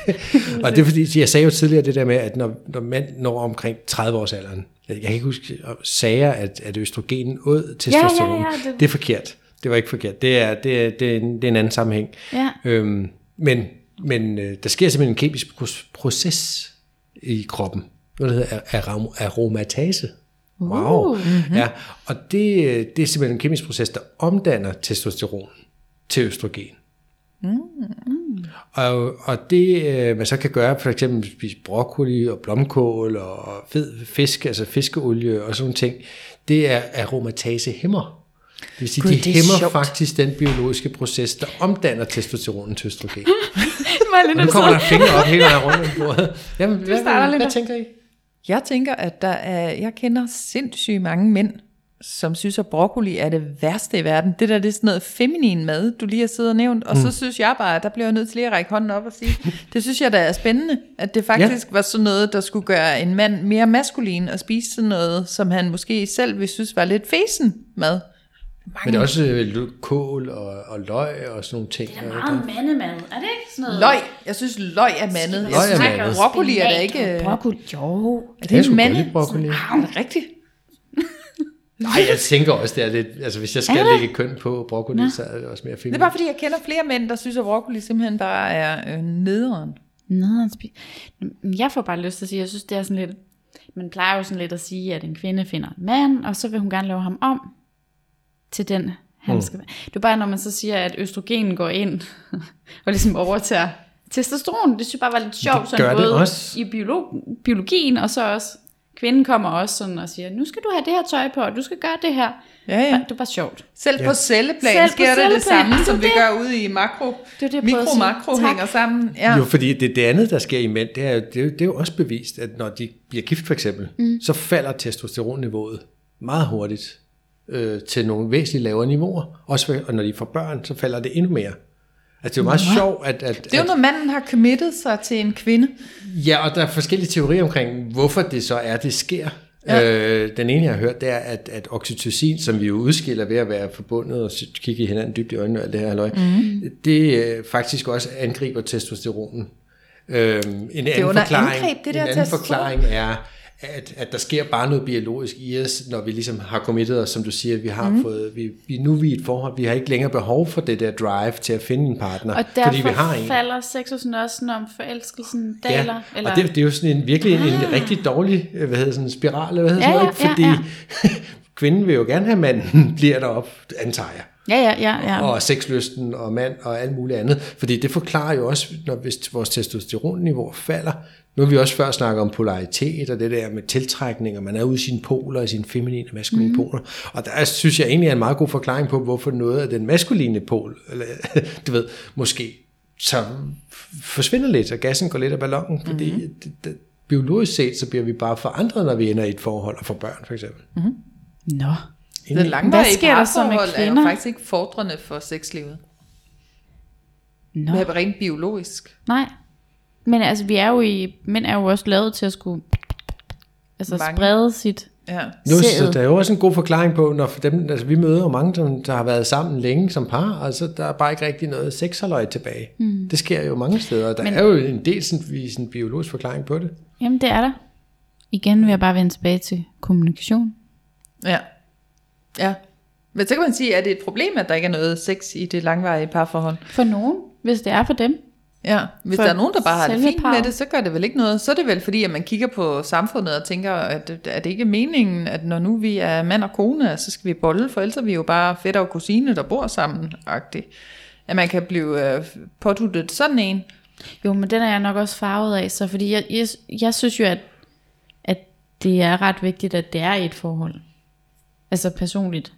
og det er fordi, jeg sagde jo tidligere det der med, at når, når mænd når omkring 30 års alderen, jeg, kan ikke huske, sager, at, at østrogenen ud testosteron, ja, ja, det- det er forkert. Det var ikke forkert. Det er, det er, det er, en, det er en anden sammenhæng. Ja. Øhm, men men øh, der sker simpelthen en kemisk proces i kroppen, noget der hedder arom- aromatase. Wow. Uh. Mm-hmm. Ja, og det, øh, det er simpelthen en kemisk proces, der omdanner testosteron til østrogen. Og, og det, øh, man så kan gøre, for eksempel spise broccoli og blomkål og fed fisk, altså fiskeolie og sådan nogle ting, det er aromatasehæmmer. Det vil sige, Gud, de det er hæmmer sjovt. faktisk den biologiske proces, der omdanner testosteronen til østrogen. Nu kommer der fingre op hele vejen rundt om bordet. Jamen, hvad, starter hvad, hvad tænker I? Jeg tænker, at der er, jeg kender sindssygt mange mænd, som synes, at broccoli er det værste i verden. Det der, det er sådan noget feminin mad, du lige har siddet og nævnt. Og mm. så synes jeg bare, at der bliver jeg nødt til lige at række hånden op og sige, det synes jeg, der er spændende, at det faktisk ja. var sådan noget, der skulle gøre en mand mere maskulin og spise sådan noget, som han måske selv ville synes var lidt fesen mad. Men det er også øh, kål og, og løg og sådan nogle ting. Det er meget mandemad, er det ikke sådan noget? Løg. Jeg synes, løg er mandet. Løg er Jeg synes, mandet. broccoli er da ikke... Broccoli, jo. Er Jeg det skulle en mande? broccoli. Er det rigtigt? Nej, jeg tænker også, det er lidt... Altså, hvis jeg skal det? lægge køn på broccoli, så er det også mere Det fint. er bare fordi, jeg kender flere mænd, der synes, at broccoli simpelthen bare er øh, nederen. Nederen spi- Jeg får bare lyst til at sige, jeg synes, det er sådan lidt... Man plejer jo sådan lidt at sige, at en kvinde finder en mand, og så vil hun gerne lave ham om til den, han Mm. skal være. Det er bare, når man så siger, at østrogen går ind og ligesom overtager testosteron. Det synes jeg bare var lidt sjovt, Det sådan det både også. i biolog- biologien, og så også kvinden kommer også sådan og siger, nu skal du have det her tøj på, og du skal gøre det her. Ja, ja. Det er bare sjovt. Selv Ja. på celleplan Selv sker der det celleplan. samme, Det som vi det. gør ude i makro. Det er det. Mikro-makro hænger sammen. Ja. Jo, fordi det, det andet, der sker i mænd, det er, jo, det, er det er jo også bevist, at når de bliver gift for eksempel, mm. så falder testosteronniveauet meget hurtigt øh, til nogle væsentligt lavere niveauer. Også og når de får børn, så falder det endnu mere. Altså det er jo meget sjovt, at, at, Det er jo, når manden har committet sig til en kvinde. Ja, og der er forskellige teorier omkring, hvorfor det så er, det sker. Ja. Øh, den ene, jeg har hørt, det er, at, at oxytocin, som vi jo udskiller ved at være forbundet og kigge hinanden dybt i øjnene og alt det her, halløj, mm. det øh, faktisk også angriber testosteronen. Øh, en er anden under forklaring, angreb, det der en anden forklaring er, at, at der sker bare noget biologisk i os, når vi ligesom har committet os, som du siger, vi har mm. fået, vi, vi, nu er vi i et forhold, vi har ikke længere behov for det der drive til at finde en partner, Og fordi vi har en. falder sexusen også, når forelskelsen daler. Ja, eller? og det, det er jo sådan en virkelig en, en rigtig dårlig øh, hvad hedder sådan en spiral, eller hvad hedder Ja, sådan noget, ja, ikke? fordi kvinden vil jo gerne have manden bliver derop, antager jeg. Ja, ja, ja. ja. Og sexlysten og mand og alt muligt andet. Fordi det forklarer jo også, når hvis vores testosteronniveau falder. Nu har vi også før snakket om polaritet og det der med tiltrækning, og man er ude i sine poler, i sine feminine og maskuline mm. poler. Og der synes jeg egentlig er en meget god forklaring på, hvorfor noget af den maskuline pol, eller du ved, måske så forsvinder lidt, og gassen går lidt af ballonen, fordi mm. det, det, biologisk set, så bliver vi bare forandret, når vi ender i et forhold og får børn, for eksempel. Nå. Den langvarige Hvad sker der så med parforhold er jo faktisk ikke fordrende for sexlivet. Nå. Det er rent biologisk. Nej. Men altså, vi er jo i, mænd er jo også lavet til at skulle altså Mange. sprede sit Ja. Nu, så der er jo også en god forklaring på, når for dem, altså vi møder jo mange, som, der har været sammen længe som par, og så der er bare ikke rigtig noget sexhalløj tilbage. Mm. Det sker jo mange steder, og der Men- Men, er jo en del sådan, sådan biologisk forklaring på det. Jamen, det er der. Igen vil jeg bare vende tilbage til kommunikation. Ja. Ja. Men så kan man sige, at det er et problem, at der ikke er noget sex i det langvarige parforhold. For nogen, hvis det er for dem. Ja, hvis For der er nogen, der bare har det fint med det, så gør det vel ikke noget. Så er det vel fordi, at man kigger på samfundet og tænker, at er det ikke meningen, at når nu vi er mand og kone, så skal vi bolle, for ellers er vi jo bare fætter og kusine, der bor sammen -agtigt. At man kan blive øh, påduttet sådan en. Jo, men den er jeg nok også farvet af, så fordi jeg, jeg, jeg synes jo, at, at det er ret vigtigt, at det er et forhold. Altså personligt.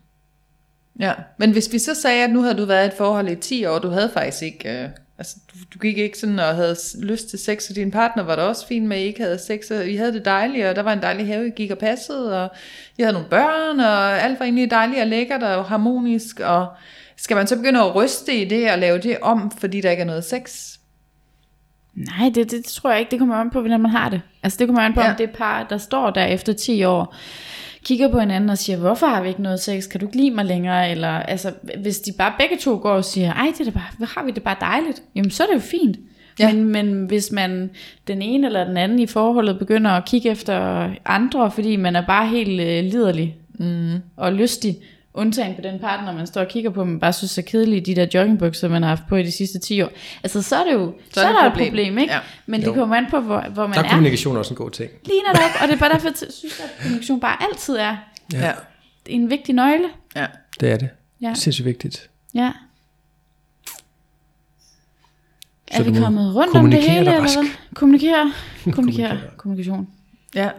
Ja, men hvis vi så sagde, at nu havde du været i et forhold i 10 år, du havde faktisk ikke, øh, altså du, du gik ikke sådan og havde lyst til sex, og din partner var der også fint med, at I ikke havde sex, og I havde det dejligt, og der var en dejlig have, I gik og passede, og I havde nogle børn, og alt var egentlig dejligt og lækkert og harmonisk, og skal man så begynde at ryste i det og lave det om, fordi der ikke er noget sex? Nej, det, det, tror jeg ikke. Det kommer an på, hvordan man har det. Altså det kommer an på. Ja. om det par, der står der efter 10 år, kigger på hinanden og siger, hvorfor har vi ikke noget sex? Kan du ikke lide mig længere? Eller altså, hvis de bare begge to går og siger, ej, det er da bare, hvor har vi det bare dejligt? Jamen, så er det jo fint. Ja. Men, men hvis man, den ene eller den anden i forholdet, begynder at kigge efter andre, fordi man er bare helt øh, liderlig mm. og lystig, undtagen på den partner, man står og kigger på, man bare synes er kedelige, de der joggingbukser, man har haft på i de sidste 10 år. Altså, så er det jo så, så er det der et et problem. problem, ikke? Ja. Men det Jo. kommer an på, hvor, hvor man Der er er. kommunikation også en god ting. Lige netop, og det er bare derfor, jeg synes, at kommunikation bare altid er Ja. en vigtig nøgle. ja. Det er det. Ja. Sindssygt vigtigt. Ja. Så er vi kommet rundt om det hele, eller hvad? Kommunikere. Kommunikere. Kommunikation. ja.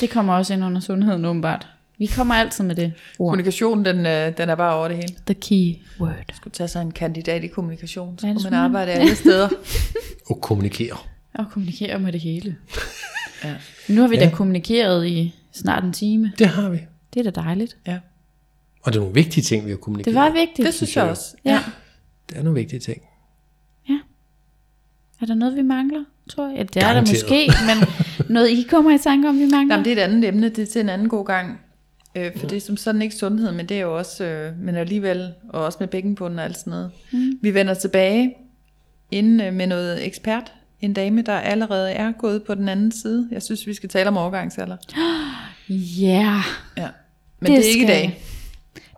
Det kommer også ind under sundheden, åbenbart. Vi kommer altid med det ord. Kommunikation, den, øh, den er bare over det hele. The key word. skulle tage sig en kandidat i kommunikation, så Ja, kunne man arbejde alle steder. Og kommunikere. Og kommunikere med det hele. Ja. Nu har vi Ja. da kommunikeret i snart en time. Det har vi. Det er da dejligt. ja. Og det er nogle vigtige ting, vi har kommunikeret. Det var vigtigt. Det synes jeg også. Ja. Det er nogle vigtige ting. Er der noget, vi mangler? Tror jeg. Ja, det er der Garanteret. måske, men noget, I kommer i tanke om, vi mangler? Jamen, det er et andet emne, det er til en anden god gang. Øh, for det er som sådan ikke sundhed, men det er jo også, øh, men alligevel, og også med bækkenbunden og alt sådan noget. Mm. Vi vender tilbage inden øh, med noget ekspert. En dame, der allerede er gået på den anden side. Jeg synes, vi skal tale om overgangsalder. Ja. Ja. Men det, det er ikke i dag.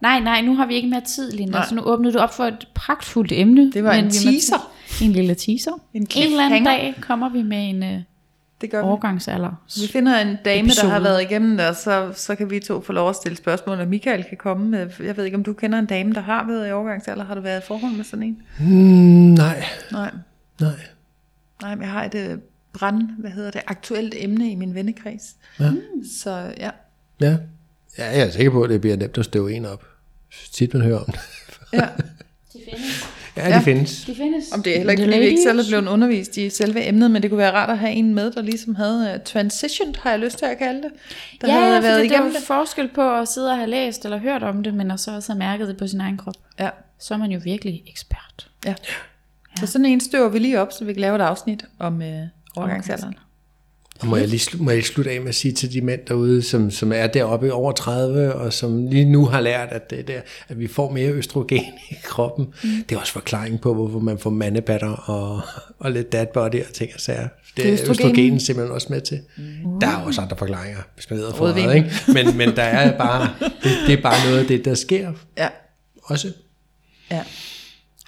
Nej, nej, nu har vi ikke mere tid, Linda. Nej. Så nu åbnede du op for et pragtfuldt emne. Det var en vi må teaser. En lille teaser. En En eller anden dag kommer vi med en uh, Det gør vi. overgangsalder. Vi finder en dame, der har Episode. været igennem det, og så, så kan vi to få lov at stille spørgsmål, og Michael kan komme med. Jeg ved ikke, om du kender en dame, der har været i overgangsalder. Har du været i forhold med sådan en? Mm, nej, Nej. nej. Nej, men jeg har et øh, brand, hvad hedder det, aktuelt emne i min vennekreds. Ja. Så ja, Ja. ja, jeg er sikker på, at det bliver nemt at støve en op. Tit man hører om det. ja. De findes. Ja, Ja. de findes. De findes. Om det er heller ikke, fordi vi ikke selv er blevet undervist i selve emnet, men det kunne være rart at have en med, der ligesom havde uh, transitioned, har jeg lyst til at kalde det. Der Ja, havde ja været er igennem jo det. forskel på at sidde og have læst eller hørt om det, men at så også have mærket det på sin egen krop. Ja. Så er man jo virkelig ekspert. ja. Så sådan en støver vi lige op, så vi kan lave et afsnit om uh, overgangsalderen. Og må jeg lige må jeg slutte af med at sige til de mænd derude, som, som er deroppe i over 30, og som lige nu har lært, at, det der, at vi får mere østrogen i kroppen. Mm. Det er også forklaringen på, hvorfor man får mandebatter og, og lidt dad body og ting og sager. Det er østrogen. østrogenen simpelthen også med til. Mm. Der er også andre forklaringer, hvis man leder for meget, ikke? Men, men der er bare, det, det er bare noget af det, der sker Ja. også. ja.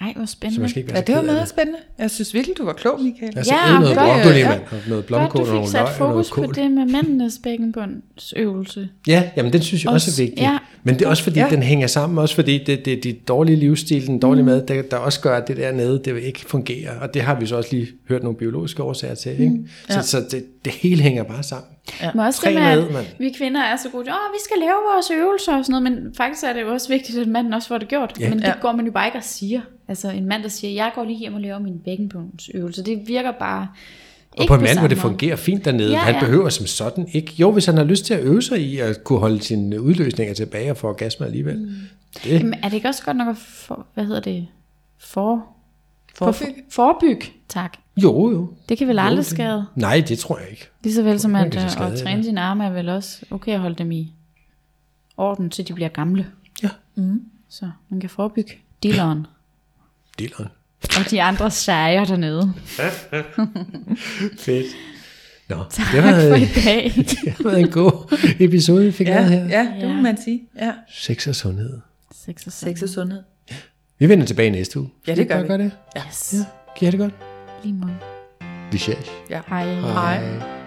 Ej, hvor Så spændende. man skal ikke være Ja, så det var meget spændende. Jeg synes virkelig, du var klog, Michael. Ja, ja, noget broccoli, ja. mand, og noget blomkål du og nogle løg og noget fokus på det med mændenes bækkenbundsøvelse. Ja, jamen den synes jeg også, Også- er vigtig. ja. Men det er også fordi, Ja. den hænger sammen, også fordi det, det er de dårlige livsstil, den dårlige mm. mad, der, der også gør, at det dernede, det ikke fungerer. Og det har vi så også lige hørt nogle biologiske årsager til. Ikke? Mm. Så, Ja. så det, det hele hænger bare sammen. Ja. Men også Tre det med, at vi kvinder er så gode, åh, vi skal lave vores øvelser og sådan noget, men faktisk er det jo også vigtigt, at manden også får det gjort. Ja. Men det Ja. går man jo bare ikke og siger. Altså en mand, der siger, jeg går lige hjem og laver min bækkenbundsøvelse, det virker bare Og ikke på en mand, hvor det fungerer fint dernede. Ja, Ja, han ja. behøver som sådan ikke. Jo, hvis han har lyst til at øve sig i at kunne holde sine udløsninger tilbage og få orgasme alligevel. Mm. Det, Jamen, er det ikke også godt nok at for, hvad hedder det, for. For, forebyg, tak. jo, jo. Det kan vel Jo, aldrig det- skade. Nej, det tror jeg ikke. Lige så vel som at, det øh, at træne ja. dine arme er vel også okay at holde dem i orden, til de bliver gamle. Ja. Mm. Så man kan forebygge dilleren Dilleren. og de andre sager dernede. Fedt. Nå, Tak det, var, for i dag. det har været en god episode, vi fik Ja, her. ja, det må Ja. man sige. Ja. Sex og sundhed. Sex og Sex og sundhed. Vi vender tilbage næste uge. Ja, Skal det gør vi. gøre det? Yes. Ja. Kan I have det godt? Lige måde. Vi ses. Ja. Hej. Hej. Hej.